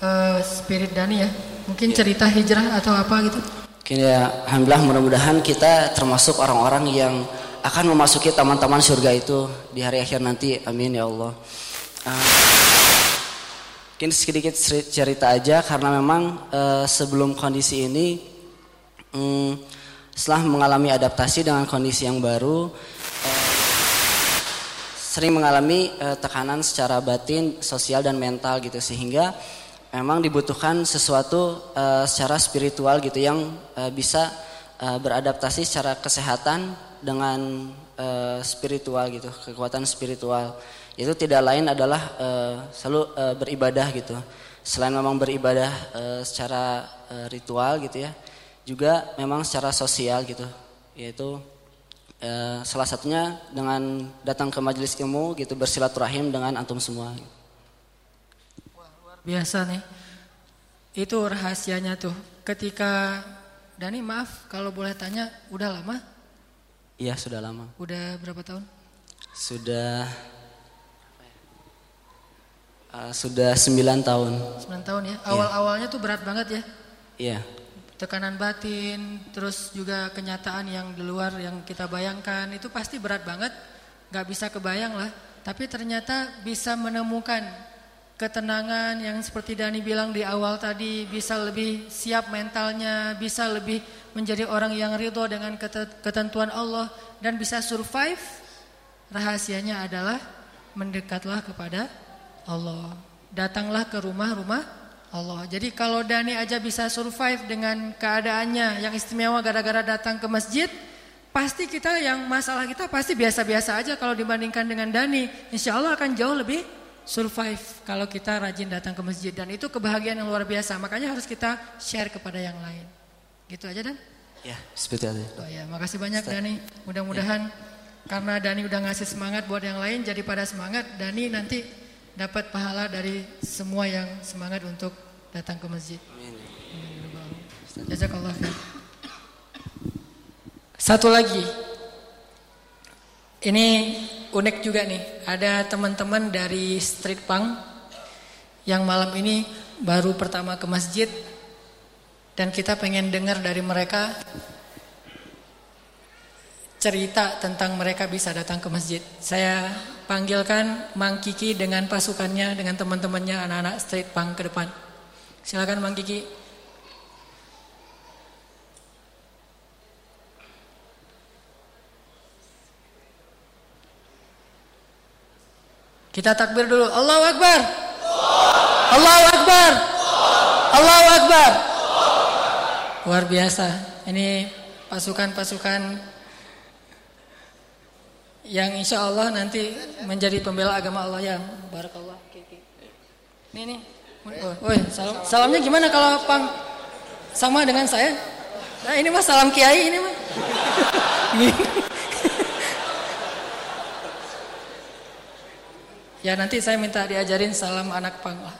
eh, spirit Dani ya, mungkin cerita hijrah atau apa gitu. Oke ya, alhamdulillah mudah-mudahan kita termasuk orang-orang yang akan memasuki taman-taman surga itu di hari akhir nanti. Amin ya Allah. Ah, mungkin sedikit ceri- cerita aja karena memang eh, sebelum kondisi ini hmm, setelah mengalami adaptasi dengan kondisi yang baru eh, sering mengalami eh, tekanan secara batin, sosial dan mental gitu sehingga memang dibutuhkan sesuatu eh, secara spiritual gitu yang eh, bisa eh, beradaptasi secara kesehatan dengan eh, spiritual gitu, kekuatan spiritual. Itu tidak lain adalah eh, selalu eh, beribadah gitu. Selain memang beribadah eh, secara eh, ritual gitu ya, juga memang secara sosial gitu, yaitu Eh, salah satunya dengan datang ke majelis ilmu gitu bersilaturahim dengan antum semua. Biasa nih. Itu rahasianya tuh. Ketika Dani maaf kalau boleh tanya, udah lama? Iya sudah lama. Udah berapa tahun? Sudah eh, sudah 9 tahun. 9 tahun ya. Awal-awalnya tuh berat banget ya. Iya. Tekanan batin, terus juga kenyataan yang di luar yang kita bayangkan itu pasti berat banget. Gak bisa kebayang lah. Tapi ternyata bisa menemukan ketenangan yang seperti Dani bilang di awal tadi bisa lebih siap mentalnya, bisa lebih menjadi orang yang ridho dengan kete- ketentuan Allah dan bisa survive. Rahasianya adalah mendekatlah kepada Allah. Datanglah ke rumah-rumah Allah. Jadi kalau Dani aja bisa survive dengan keadaannya yang istimewa gara-gara datang ke masjid, pasti kita yang masalah kita pasti biasa-biasa aja kalau dibandingkan dengan Dani. Insya Allah akan jauh lebih survive kalau kita rajin datang ke masjid dan itu kebahagiaan yang luar biasa. Makanya harus kita share kepada yang lain. Gitu aja Dan. Ya, seperti itu. Oh ya, makasih banyak Dani. Mudah-mudahan ya. karena Dani udah ngasih semangat buat yang lain jadi pada semangat Dani nanti dapat pahala dari semua yang semangat untuk datang ke masjid. Jazakallah khair. Satu lagi. Ini unik juga nih. Ada teman-teman dari Street Punk yang malam ini baru pertama ke masjid dan kita pengen dengar dari mereka cerita tentang mereka bisa datang ke masjid. Saya panggilkan Mang Kiki dengan pasukannya, dengan teman-temannya anak-anak street punk ke depan. Silakan Mang Kiki. Kita takbir dulu. Allahu Akbar. Allahu Akbar. Allahu Akbar. Luar biasa. Ini pasukan-pasukan yang insya Allah nanti menjadi pembela agama Allah ya. Barakallah. Ini nih oh, oh, salam. Salamnya gimana kalau pang? Sama dengan saya? Nah ini mah salam kiai ini mah. (laughs) Ya nanti saya minta diajarin salam anak pang lah.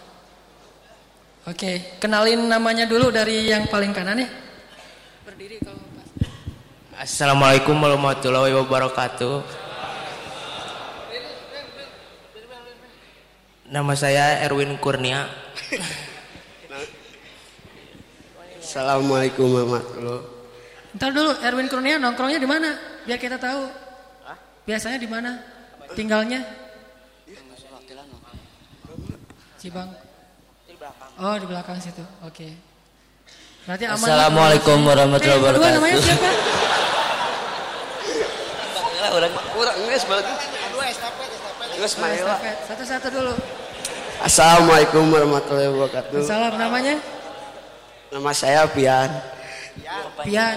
Oke kenalin namanya dulu dari yang paling kanan ya berdiri kalau Assalamualaikum warahmatullahi wabarakatuh Nama saya Erwin Kurnia. Assalamualaikum warahmatullahi Ntar dulu Erwin Kurnia nongkrongnya di mana? Biar kita tahu. Biasanya di mana? Tinggalnya? Cibang. Oh di belakang situ. Oke. Berarti aman. Assalamualaikum warahmatullahi eh, wabarakatuh. namanya siapa? Orang orang nges balik. Dua estafet estafet. Satu-satu dulu. Assalamualaikum warahmatullahi wabarakatuh. Salam namanya? Nama saya Pian. Pian.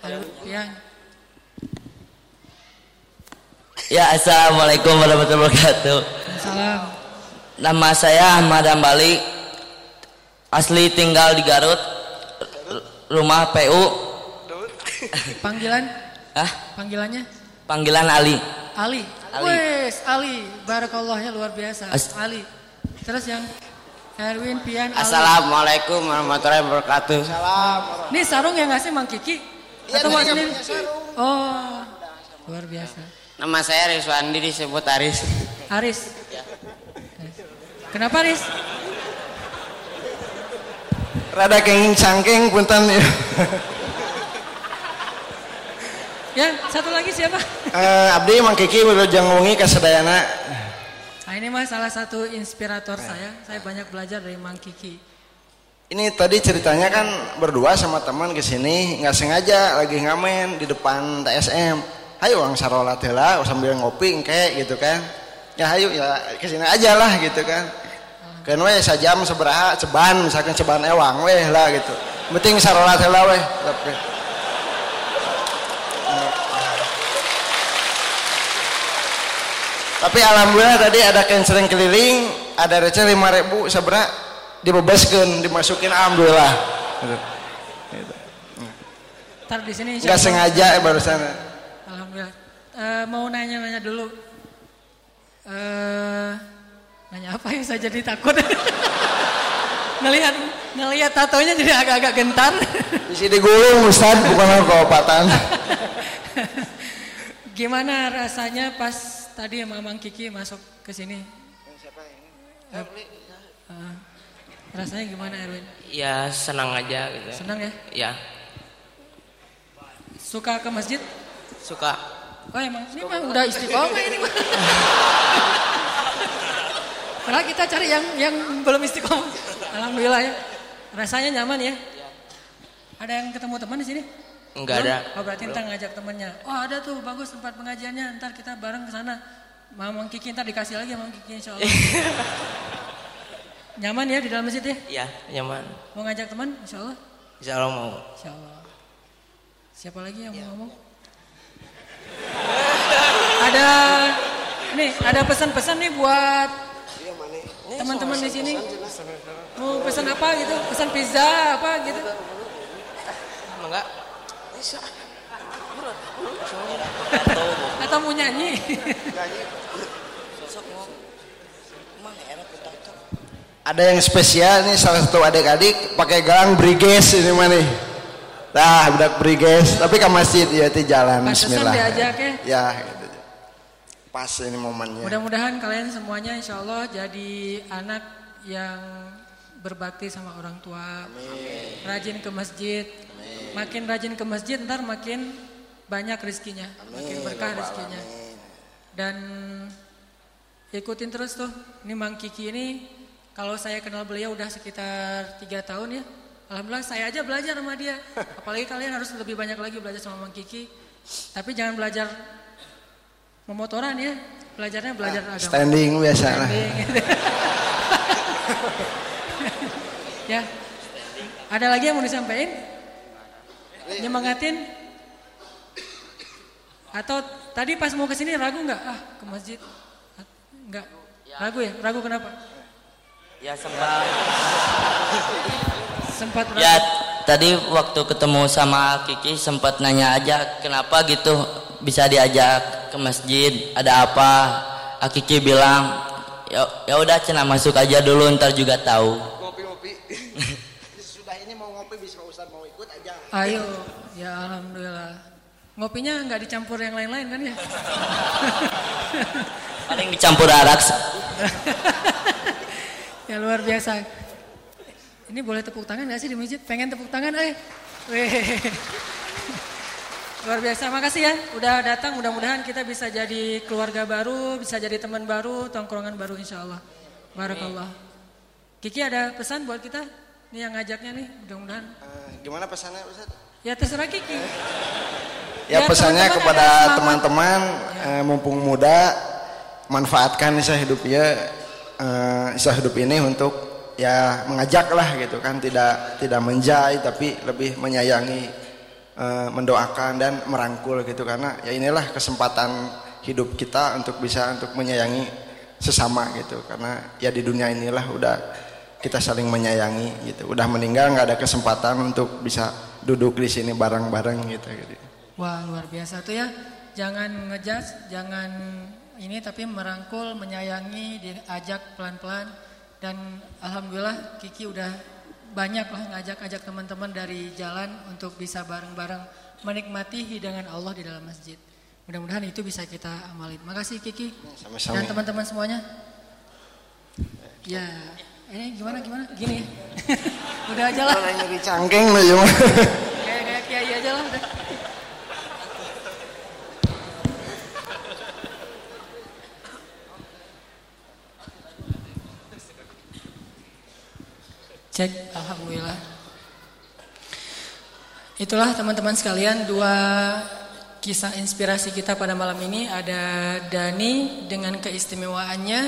Halo, Pian. Ya, Assalamualaikum warahmatullahi wabarakatuh. Salam. Nama saya Ahmad Ambali. Asli tinggal di Garut. Rumah PU. Panggilan? Hah? Panggilannya? Panggilan Ali. Ali. Ali. Wes, Ali. Barakallahnya luar biasa. As Ali. Terus yang Erwin Pian Assalamualaikum warahmatullahi wabarakatuh. Salam. Ini sarung yang ngasih Mang Kiki? Ya, Atau Mas ini? Oh, luar biasa. Nama saya Rizwandi disebut Aris. Aris. Ya. Kenapa Aris? Rada kenging cangking punten ya. ya, satu lagi siapa? Uh, Abdi Mang Kiki wilujeng wengi kasadayana. Nah ini mah salah satu inspirator nah. saya. Saya banyak belajar dari Mang Kiki. Ini tadi ceritanya kan berdua sama teman ke sini nggak sengaja lagi ngamen di depan TSM. Hayo orang sarolat lah sambil ngopi kayak gitu kan. Ya hayo ya ke sini aja lah gitu kan. Kan weh sajam seberaha ceban misalkan ceban ewang weh lah gitu. Penting sarolat lah weh. Tapi alhamdulillah tadi ada sering keliling ada receh lima ribu sabra dibebaskan dimasukin alhamdulillah. Ntar di sini nggak sengaja ya barusan. Alhamdulillah. Uh, mau nanya-nanya dulu. Uh, nanya apa ya saya jadi takut. (laughs) Ngelihat ngelihat tatonya jadi agak-agak gentar. (laughs) Bisa digulung Ustaz bukan keopatan (laughs) gimana rasanya pas tadi Mamang Kiki masuk ke sini. Siapa ini? Uh, rasanya gimana Erwin? Ya senang aja gitu. Senang ya? Ya. Suka ke masjid? Suka. Oh emang ini mah udah istiqomah ini mah. Karena kita cari yang yang belum istiqomah. Alhamdulillah ya. Rasanya nyaman ya. Ada yang ketemu teman di sini? Enggak ada. Oh berarti ntar ngajak temennya. Oh ada tuh bagus tempat pengajiannya. Ntar kita bareng ke sana. Mamang Kiki ntar dikasih lagi Mamang Kiki insya Allah. (laughs) Nyaman ya di dalam masjid ya? Iya, nyaman. Mau ngajak teman? Insya Allah. Insya Allah mau. Insya Allah. Siapa lagi yang mau ngomong? ada nih ada pesan-pesan nih buat teman-teman di sini. Mau pesan apa gitu? Pesan pizza apa gitu? Enggak. Atau mau nyanyi? Ada yang spesial nih salah satu adik-adik pakai galang briges ini mah nih. Nah, budak briges, tapi ke masjid ya di jalan bismillah. diajak ya. Ya, gitu. Pas ini momennya. Mudah-mudahan kalian semuanya insya Allah jadi anak yang berbakti sama orang tua, rajin ke masjid, makin rajin ke masjid ntar makin banyak rezekinya, makin berkah rezekinya. Dan ikutin terus tuh, ini Mang Kiki ini kalau saya kenal beliau udah sekitar tiga tahun ya. Alhamdulillah saya aja belajar sama dia. (laughs) Apalagi kalian harus lebih banyak lagi belajar sama Mang Kiki. Tapi jangan belajar memotoran ya. Belajarnya belajar agama. Standing biasa lah. Standing, (laughs) (laughs) ya. Ada lagi yang mau disampaikan? Nyemangatin? Atau tadi pas mau ke sini ragu nggak? Ah, ke masjid. Enggak. Ragu ya? Ragu kenapa? Ya sempat. Sempat ragu. Ya tadi waktu ketemu sama Kiki sempat nanya aja kenapa gitu bisa diajak ke masjid ada apa Ah, Kiki bilang ya ya udah cina masuk aja dulu ntar juga tahu Ngopi-ngopi. Sudah ini mau ngopi bisa Ustaz mau ikut aja. Ayo, ya alhamdulillah. Ngopinya nggak dicampur yang lain-lain kan ya? (laughs) paling dicampur arak (laughs) ya luar biasa. Ini boleh tepuk tangan gak sih di masjid? Pengen tepuk tangan, eh. Weh. (laughs) Luar biasa, makasih ya. Udah datang, mudah-mudahan kita bisa jadi keluarga baru, bisa jadi teman baru, tongkrongan baru insya Allah. Barakallah. Kiki ada pesan buat kita? Nih yang ngajaknya nih, mudah-mudahan. Eh, gimana pesannya Ustaz? Ya terserah Kiki. Ya, Ya, pesannya teman-teman kepada ada semangat. teman-teman eh, mumpung muda manfaatkan sisa hidup ya eh, sisa hidup ini untuk ya mengajak lah gitu kan tidak tidak menjai tapi lebih menyayangi eh, mendoakan dan merangkul gitu karena ya inilah kesempatan hidup kita untuk bisa untuk menyayangi sesama gitu karena ya di dunia inilah udah kita saling menyayangi gitu udah meninggal nggak ada kesempatan untuk bisa duduk di sini bareng-bareng gitu gitu Wah luar biasa tuh ya. Jangan ngejudge, jangan ini tapi merangkul, menyayangi, diajak pelan-pelan. Dan alhamdulillah Kiki udah banyak lah ngajak-ajak teman-teman dari jalan untuk bisa bareng-bareng menikmati hidangan Allah di dalam masjid. Mudah-mudahan itu bisa kita amalin. Makasih Kiki Sama-sama. dan teman-teman semuanya. Ya, ini gimana gimana? Gini. (laughs) udah aja lah. Kalau nyeri cangkeng loh cuma. Kayak kayak kiai aja lah. udah. Cek, alhamdulillah. Itulah teman-teman sekalian dua kisah inspirasi kita pada malam ini ada Dani dengan keistimewaannya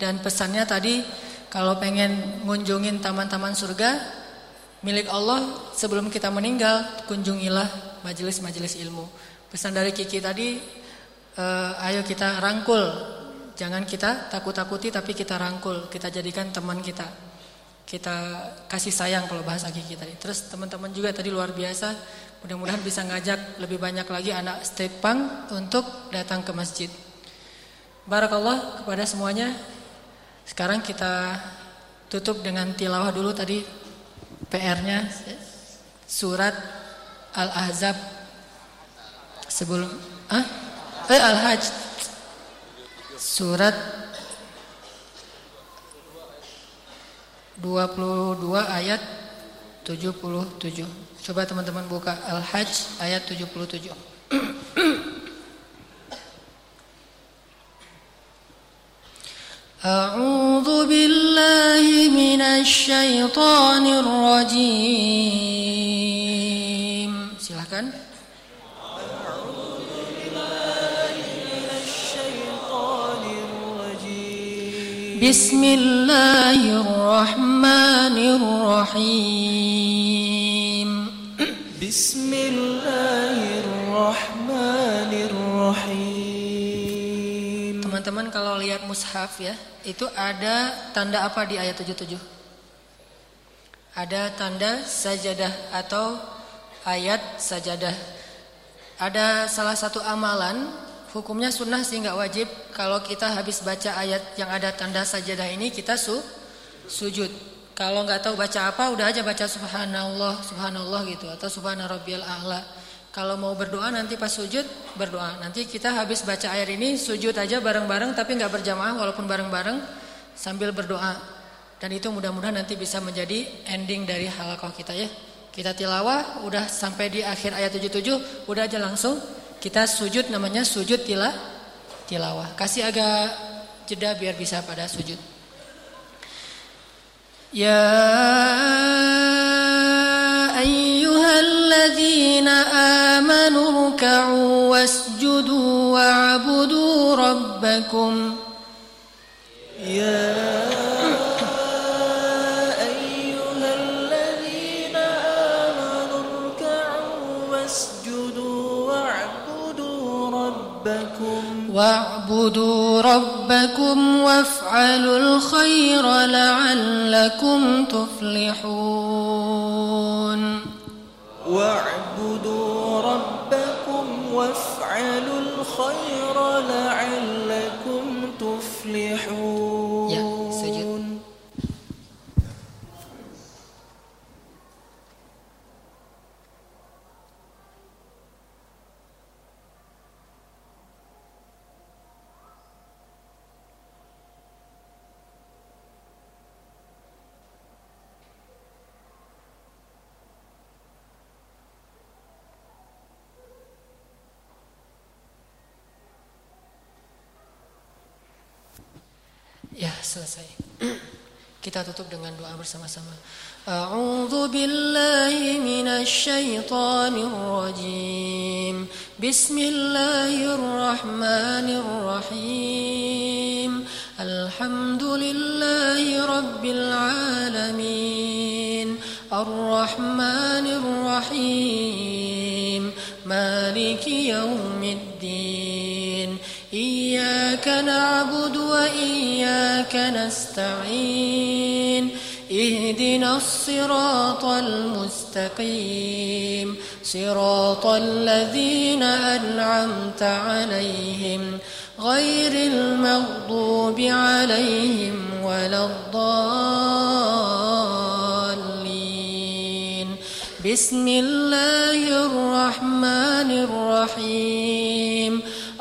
dan pesannya tadi kalau pengen ngunjungin taman-taman surga milik Allah sebelum kita meninggal kunjungilah majelis-majelis ilmu. Pesan dari Kiki tadi eh, ayo kita rangkul. Jangan kita takut-takuti tapi kita rangkul, kita jadikan teman kita. Kita kasih sayang kalau bahasa Kiki tadi. Terus teman-teman juga tadi luar biasa. Mudah-mudahan bisa ngajak lebih banyak lagi anak state punk untuk datang ke masjid. Barakallah kepada semuanya. Sekarang kita tutup dengan tilawah dulu tadi PR-nya surat Al-Ahzab. Sebelum ah eh Al-Hajj. Surat 22 ayat 77 coba teman-teman buka Al-Hajj ayat 77 (clears throat) أعوذ بالله من الشيطان الرجيم. Silahkan بسم الله الرحمن الرحيم بسم الله الرحمن الرحيم Teman-teman kalau lihat mushaf ya, itu ada tanda apa di ayat 77? Ada tanda sajadah atau ayat sajadah. Ada salah satu amalan Hukumnya sunnah sih nggak wajib. Kalau kita habis baca ayat yang ada tanda sajadah ini kita su sujud. Kalau nggak tahu baca apa, udah aja baca subhanallah, subhanallah gitu atau subhana rabbiyal a'la. Kalau mau berdoa nanti pas sujud berdoa. Nanti kita habis baca ayat ini sujud aja bareng-bareng tapi nggak berjamaah walaupun bareng-bareng sambil berdoa. Dan itu mudah-mudahan nanti bisa menjadi ending dari halakoh kita ya. Kita tilawah udah sampai di akhir ayat 77 udah aja langsung kita sujud namanya sujud tila tilawah. Kasih agak jeda biar bisa pada sujud. Ya واركعوا واسجدوا واعبدوا ربكم. يا أيها الذين آمنوا اركعوا واسجدوا واعبدوا ربكم وافعلوا الخير لعلكم تفلحون. الخير لعلكم تفلحون. Ya, selesai. Kita tutup dengan doa bersama-sama. A'udzu billahi minasy syaithanir rajim. Bismillahirrahmanirrahim. Alhamdulillahi rabbil alamin. Arrahmanir rahim. Maliki yaumiddin. إياك نعبد وإياك نستعين. اهدنا الصراط المستقيم. صراط الذين أنعمت عليهم غير المغضوب عليهم ولا الضالين. بسم الله الرحمن الرحيم.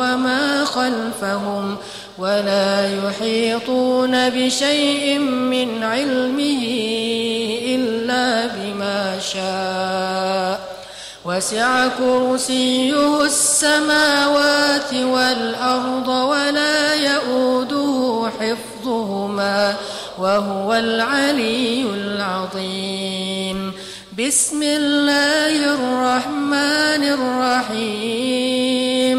وما خلفهم ولا يحيطون بشيء من علمه إلا بما شاء. وسع كرسيه السماوات والأرض ولا يؤوده حفظهما وهو العلي العظيم. بسم الله الرحمن الرحيم.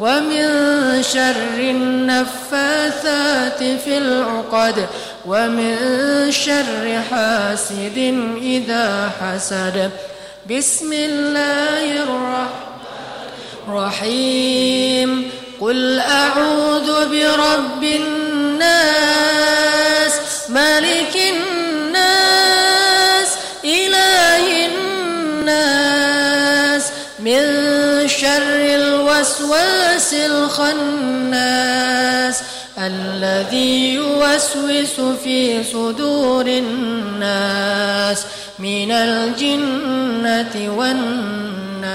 ومن شر النفاثات في العقد ومن شر حاسد إذا حسد. بسم الله الرحمن الرحيم. قل أعوذ برب الناس ملك الناس الوسواس الخناس الذي يوسوس في صدور الناس من الجنة والناس.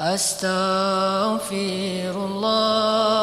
أستغفر الله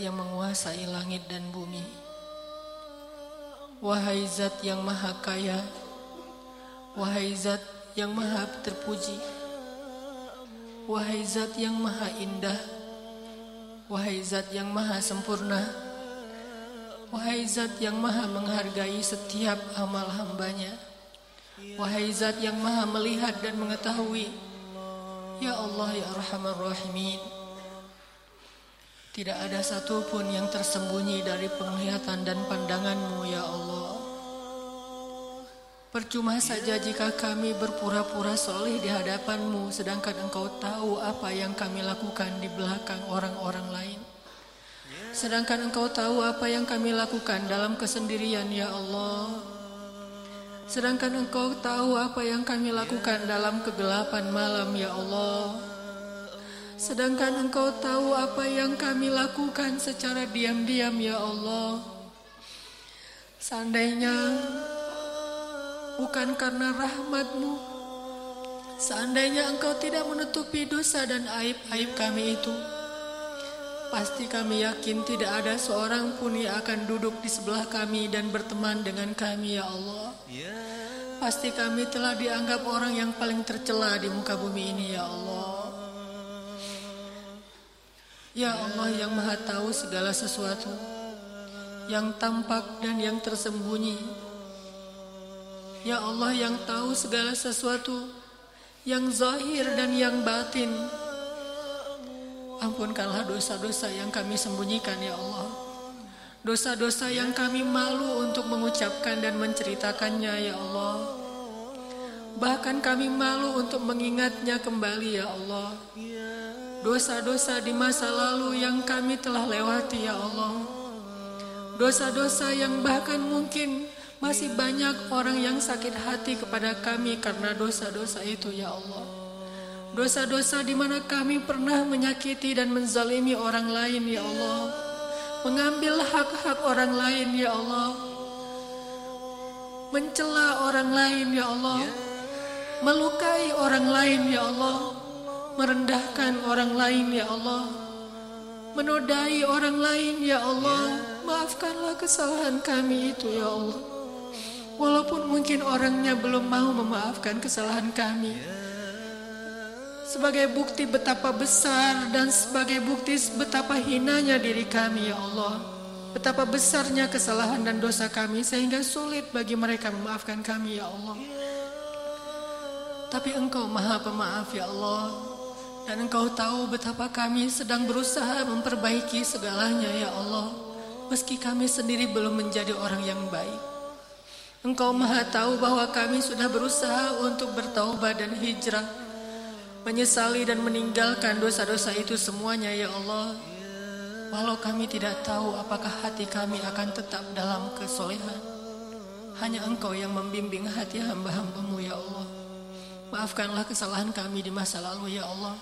yang menguasai langit dan bumi. Wahai zat yang maha kaya Wahai zat yang maha terpuji Wahai zat yang maha indah Wahai zat yang maha sempurna Wahai zat yang maha menghargai setiap amal hambanya Wahai zat yang maha melihat dan mengetahui. Ya Allah ya Arhamar Rahimin Tidak ada satupun yang tersembunyi dari penglihatan dan pandanganmu ya Allah. Percuma saja jika kami berpura-pura soleh di hadapanmu Sedangkan engkau tahu apa yang kami lakukan di belakang orang-orang lain. Sedangkan engkau tahu apa yang kami lakukan dalam kesendirian ya Allah. Sedangkan engkau tahu apa yang kami lakukan dalam kegelapan malam ya Allah Sedangkan engkau tahu apa yang kami lakukan secara diam-diam ya Allah Seandainya bukan karena rahmatmu Seandainya engkau tidak menutupi dosa dan aib-aib kami itu Pasti kami yakin tidak ada seorang pun yang akan duduk di sebelah kami dan berteman dengan kami ya Allah. Pasti kami telah dianggap orang yang paling tercela di muka bumi ini ya Allah. Ya Allah yang maha tahu segala sesuatu. Yang tampak dan yang tersembunyi. Ya Allah yang tahu segala sesuatu. Yang zahir dan yang batin. Ampunkanlah dosa-dosa yang kami sembunyikan ya Allah. Dosa-dosa yang kami malu untuk mengucapkan dan menceritakannya ya Allah. Bahkan kami malu untuk mengingatnya kembali ya Allah. Dosa-dosa di masa lalu yang kami telah lewati ya Allah. Dosa-dosa yang bahkan mungkin masih banyak orang yang sakit hati kepada kami karena dosa-dosa itu ya Allah. Dosa-dosa di mana kami pernah menyakiti dan menzalimi orang lain ya Allah. Mengambil hak-hak orang lain ya Allah. Mencela orang lain ya Allah. Melukai orang lain ya Allah. Merendahkan orang lain ya Allah. Menodai orang lain ya Allah. Maafkanlah kesalahan kami itu ya Allah. Walaupun mungkin orangnya belum mau memaafkan kesalahan kami sebagai bukti betapa besar dan sebagai bukti betapa hinanya diri kami ya Allah. Betapa besarnya kesalahan dan dosa kami sehingga sulit bagi mereka memaafkan kami ya Allah. Tapi engkau maha pemaaf ya Allah. Dan engkau tahu betapa kami sedang berusaha memperbaiki segalanya ya Allah. Meski kami sendiri belum menjadi orang yang baik. Engkau maha tahu bahwa kami sudah berusaha untuk bertaubat dan hijrah menyesali dan meninggalkan dosa-dosa itu semuanya ya Allah. Walau kami tidak tahu apakah hati kami akan tetap dalam kesolehan. Hanya Engkau yang membimbing hati hamba-hambamu ya Allah. Maafkanlah kesalahan kami di masa lalu ya Allah.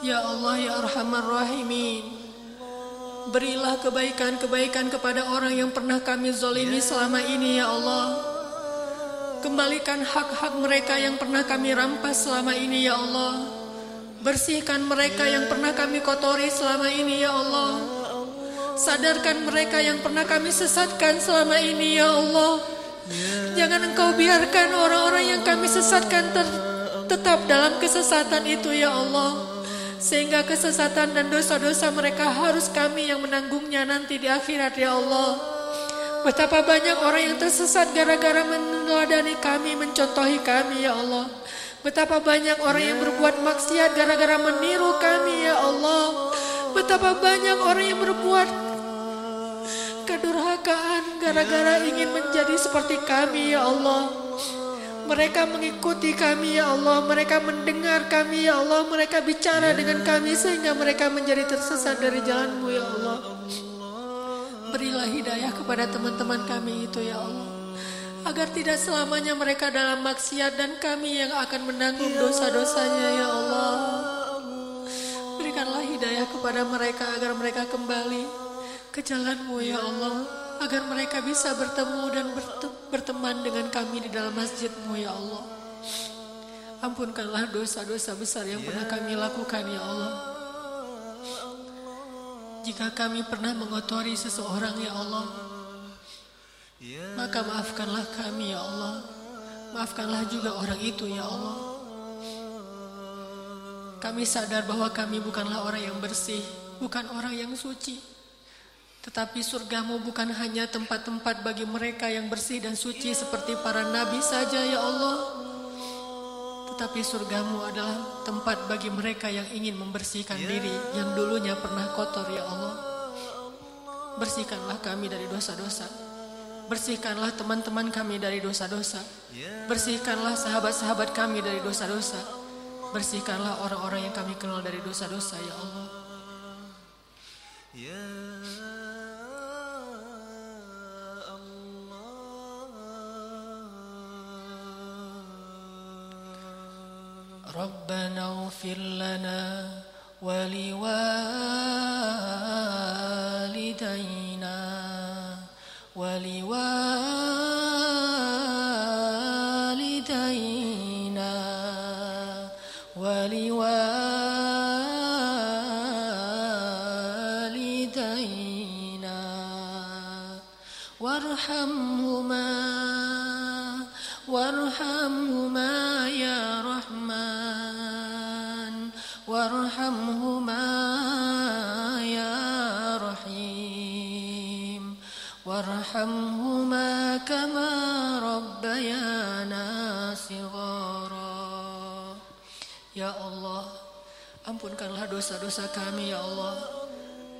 Ya Allah ya Arhamar Rahimin. Berilah kebaikan-kebaikan kepada orang yang pernah kami zolimi selama ini ya Allah. Kembalikan hak-hak mereka yang pernah kami rampas selama ini ya Allah. Bersihkan mereka yang pernah kami kotori selama ini ya Allah. Sadarkan mereka yang pernah kami sesatkan selama ini ya Allah. Jangan engkau biarkan orang-orang yang kami sesatkan ter tetap dalam kesesatan itu ya Allah. Sehingga kesesatan dan dosa-dosa mereka harus kami yang menanggungnya nanti di akhirat ya Allah. Betapa banyak orang yang tersesat gara-gara meneladani kami, mencontohi kami ya Allah. Betapa banyak orang yang berbuat maksiat gara-gara meniru kami ya Allah. Betapa banyak orang yang berbuat kedurhakaan gara-gara ingin menjadi seperti kami ya Allah. Mereka mengikuti kami ya Allah, mereka mendengar kami ya Allah, mereka bicara dengan kami sehingga mereka menjadi tersesat dari jalanmu ya Allah. Berilah hidayah kepada teman-teman kami itu ya Allah. Agar tidak selamanya mereka dalam maksiat dan kami yang akan menanggung dosa-dosanya ya Allah. Berikanlah hidayah kepada mereka agar mereka kembali ke jalanmu ya Allah agar mereka bisa bertemu dan berteman dengan kami di dalam masjidmu ya Allah. Ampunkanlah dosa-dosa besar yang pernah kami lakukan ya Allah. Jika kami pernah mengotori seseorang ya Allah maka maafkanlah kami ya Allah. Maafkanlah juga orang itu ya Allah. Kami sadar bahwa kami bukanlah orang yang bersih bukan orang yang suci tetapi surgamu bukan hanya tempat-tempat bagi mereka yang bersih dan suci seperti para nabi saja ya Allah. Tetapi surgamu adalah tempat bagi mereka yang ingin membersihkan diri yang dulunya pernah kotor ya Allah. Bersihkanlah kami dari dosa-dosa. Bersihkanlah teman-teman kami dari dosa-dosa. Bersihkanlah sahabat-sahabat kami dari dosa-dosa. Bersihkanlah orang-orang yang kami kenal dari dosa-dosa ya Allah. ربنا اغفر لنا ولوالدينا ولوالدينا وارحمهما كما ربيانا صغارا Ya Allah ampunkanlah dosa-dosa kami ya Allah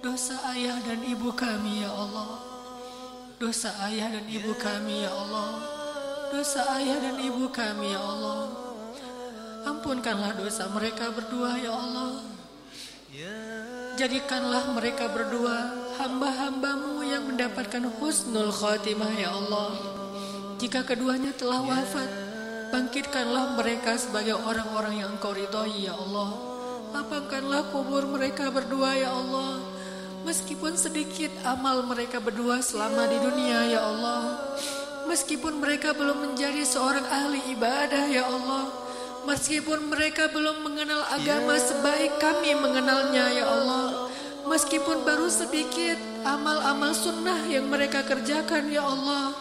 dosa ayah dan ibu kami ya Allah dosa ayah dan ibu kami ya Allah dosa ayah dan ibu kami ya Allah. Ampunkanlah dosa mereka berdua ya Allah. Jadikanlah mereka berdua hamba-hambamu yang mendapatkan husnul khatimah ya Allah. Jika keduanya telah wafat, bangkitkanlah mereka sebagai orang-orang yang engkau ridhoi ya Allah. Lapangkanlah kubur mereka berdua ya Allah. Meskipun sedikit amal mereka berdua selama di dunia ya Allah. Meskipun mereka belum menjadi seorang ahli ibadah ya Allah Meskipun mereka belum mengenal agama sebaik kami mengenalnya ya Allah Meskipun baru sedikit amal-amal sunnah yang mereka kerjakan ya Allah.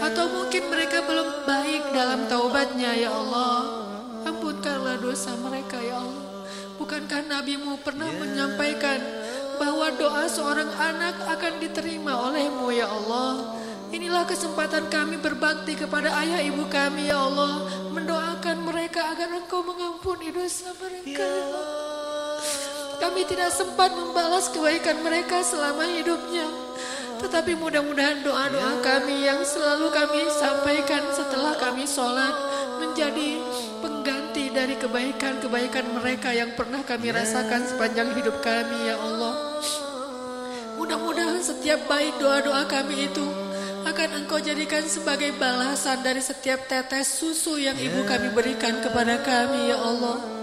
Atau mungkin mereka belum baik dalam taubatnya ya Allah. Ampunkanlah dosa mereka ya Allah. Bukankah nabimu pernah menyampaikan bahwa doa seorang anak akan diterima olehmu ya Allah? Inilah kesempatan kami berbakti kepada ayah ibu kami ya Allah. Mendoakan mereka agar engkau mengampuni dosa mereka ya Kami tidak sempat membalas kebaikan mereka selama hidupnya. Tetapi mudah-mudahan doa-doa kami yang selalu kami sampaikan setelah kami sholat menjadi pengganti dari kebaikan-kebaikan mereka yang pernah kami rasakan sepanjang hidup kami ya Allah. Mudah-mudahan setiap baik doa-doa kami itu akan engkau jadikan sebagai balasan dari setiap tetes susu yang ibu kami berikan kepada kami ya Allah.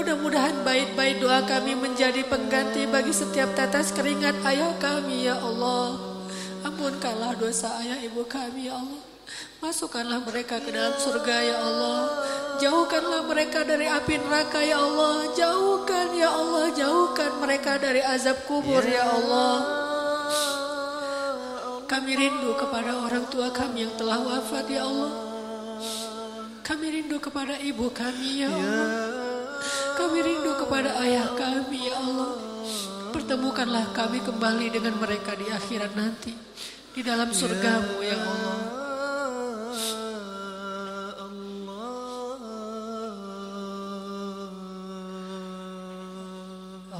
Mudah-mudahan bait-bait doa kami menjadi pengganti bagi setiap tetes keringat ayah kami ya Allah. Ampunkanlah dosa ayah ibu kami ya Allah. Masukkanlah mereka ke dalam surga ya Allah. Jauhkanlah mereka dari api neraka ya Allah. Jauhkan ya Allah, jauhkan mereka dari azab kubur ya Allah. Kami rindu kepada orang tua kami yang telah wafat ya Allah. Kami rindu kepada ibu kami ya Allah. Kami rindu kepada ayah kami ya Allah. Pertemukanlah kami kembali dengan mereka di akhirat nanti. Di dalam surgamu ya Allah.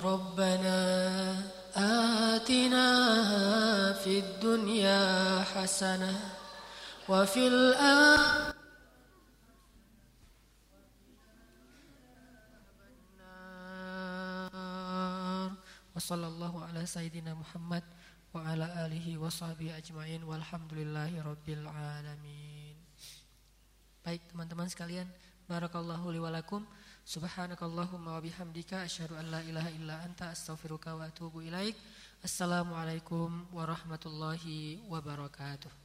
ربنا آتنا في الدنيا حسنة وفي الآخرة Wassallallahu ala sayyidina Muhammad wa ala alihi wa sahbihi ajmain walhamdulillahi rabbil alamin. Baik teman-teman sekalian, barakallahu li walakum. Subhanakallahumma wa bihamdika asyhadu an la ilaha illa anta astaghfiruka wa atubu ilaik. Assalamualaikum warahmatullahi wabarakatuh.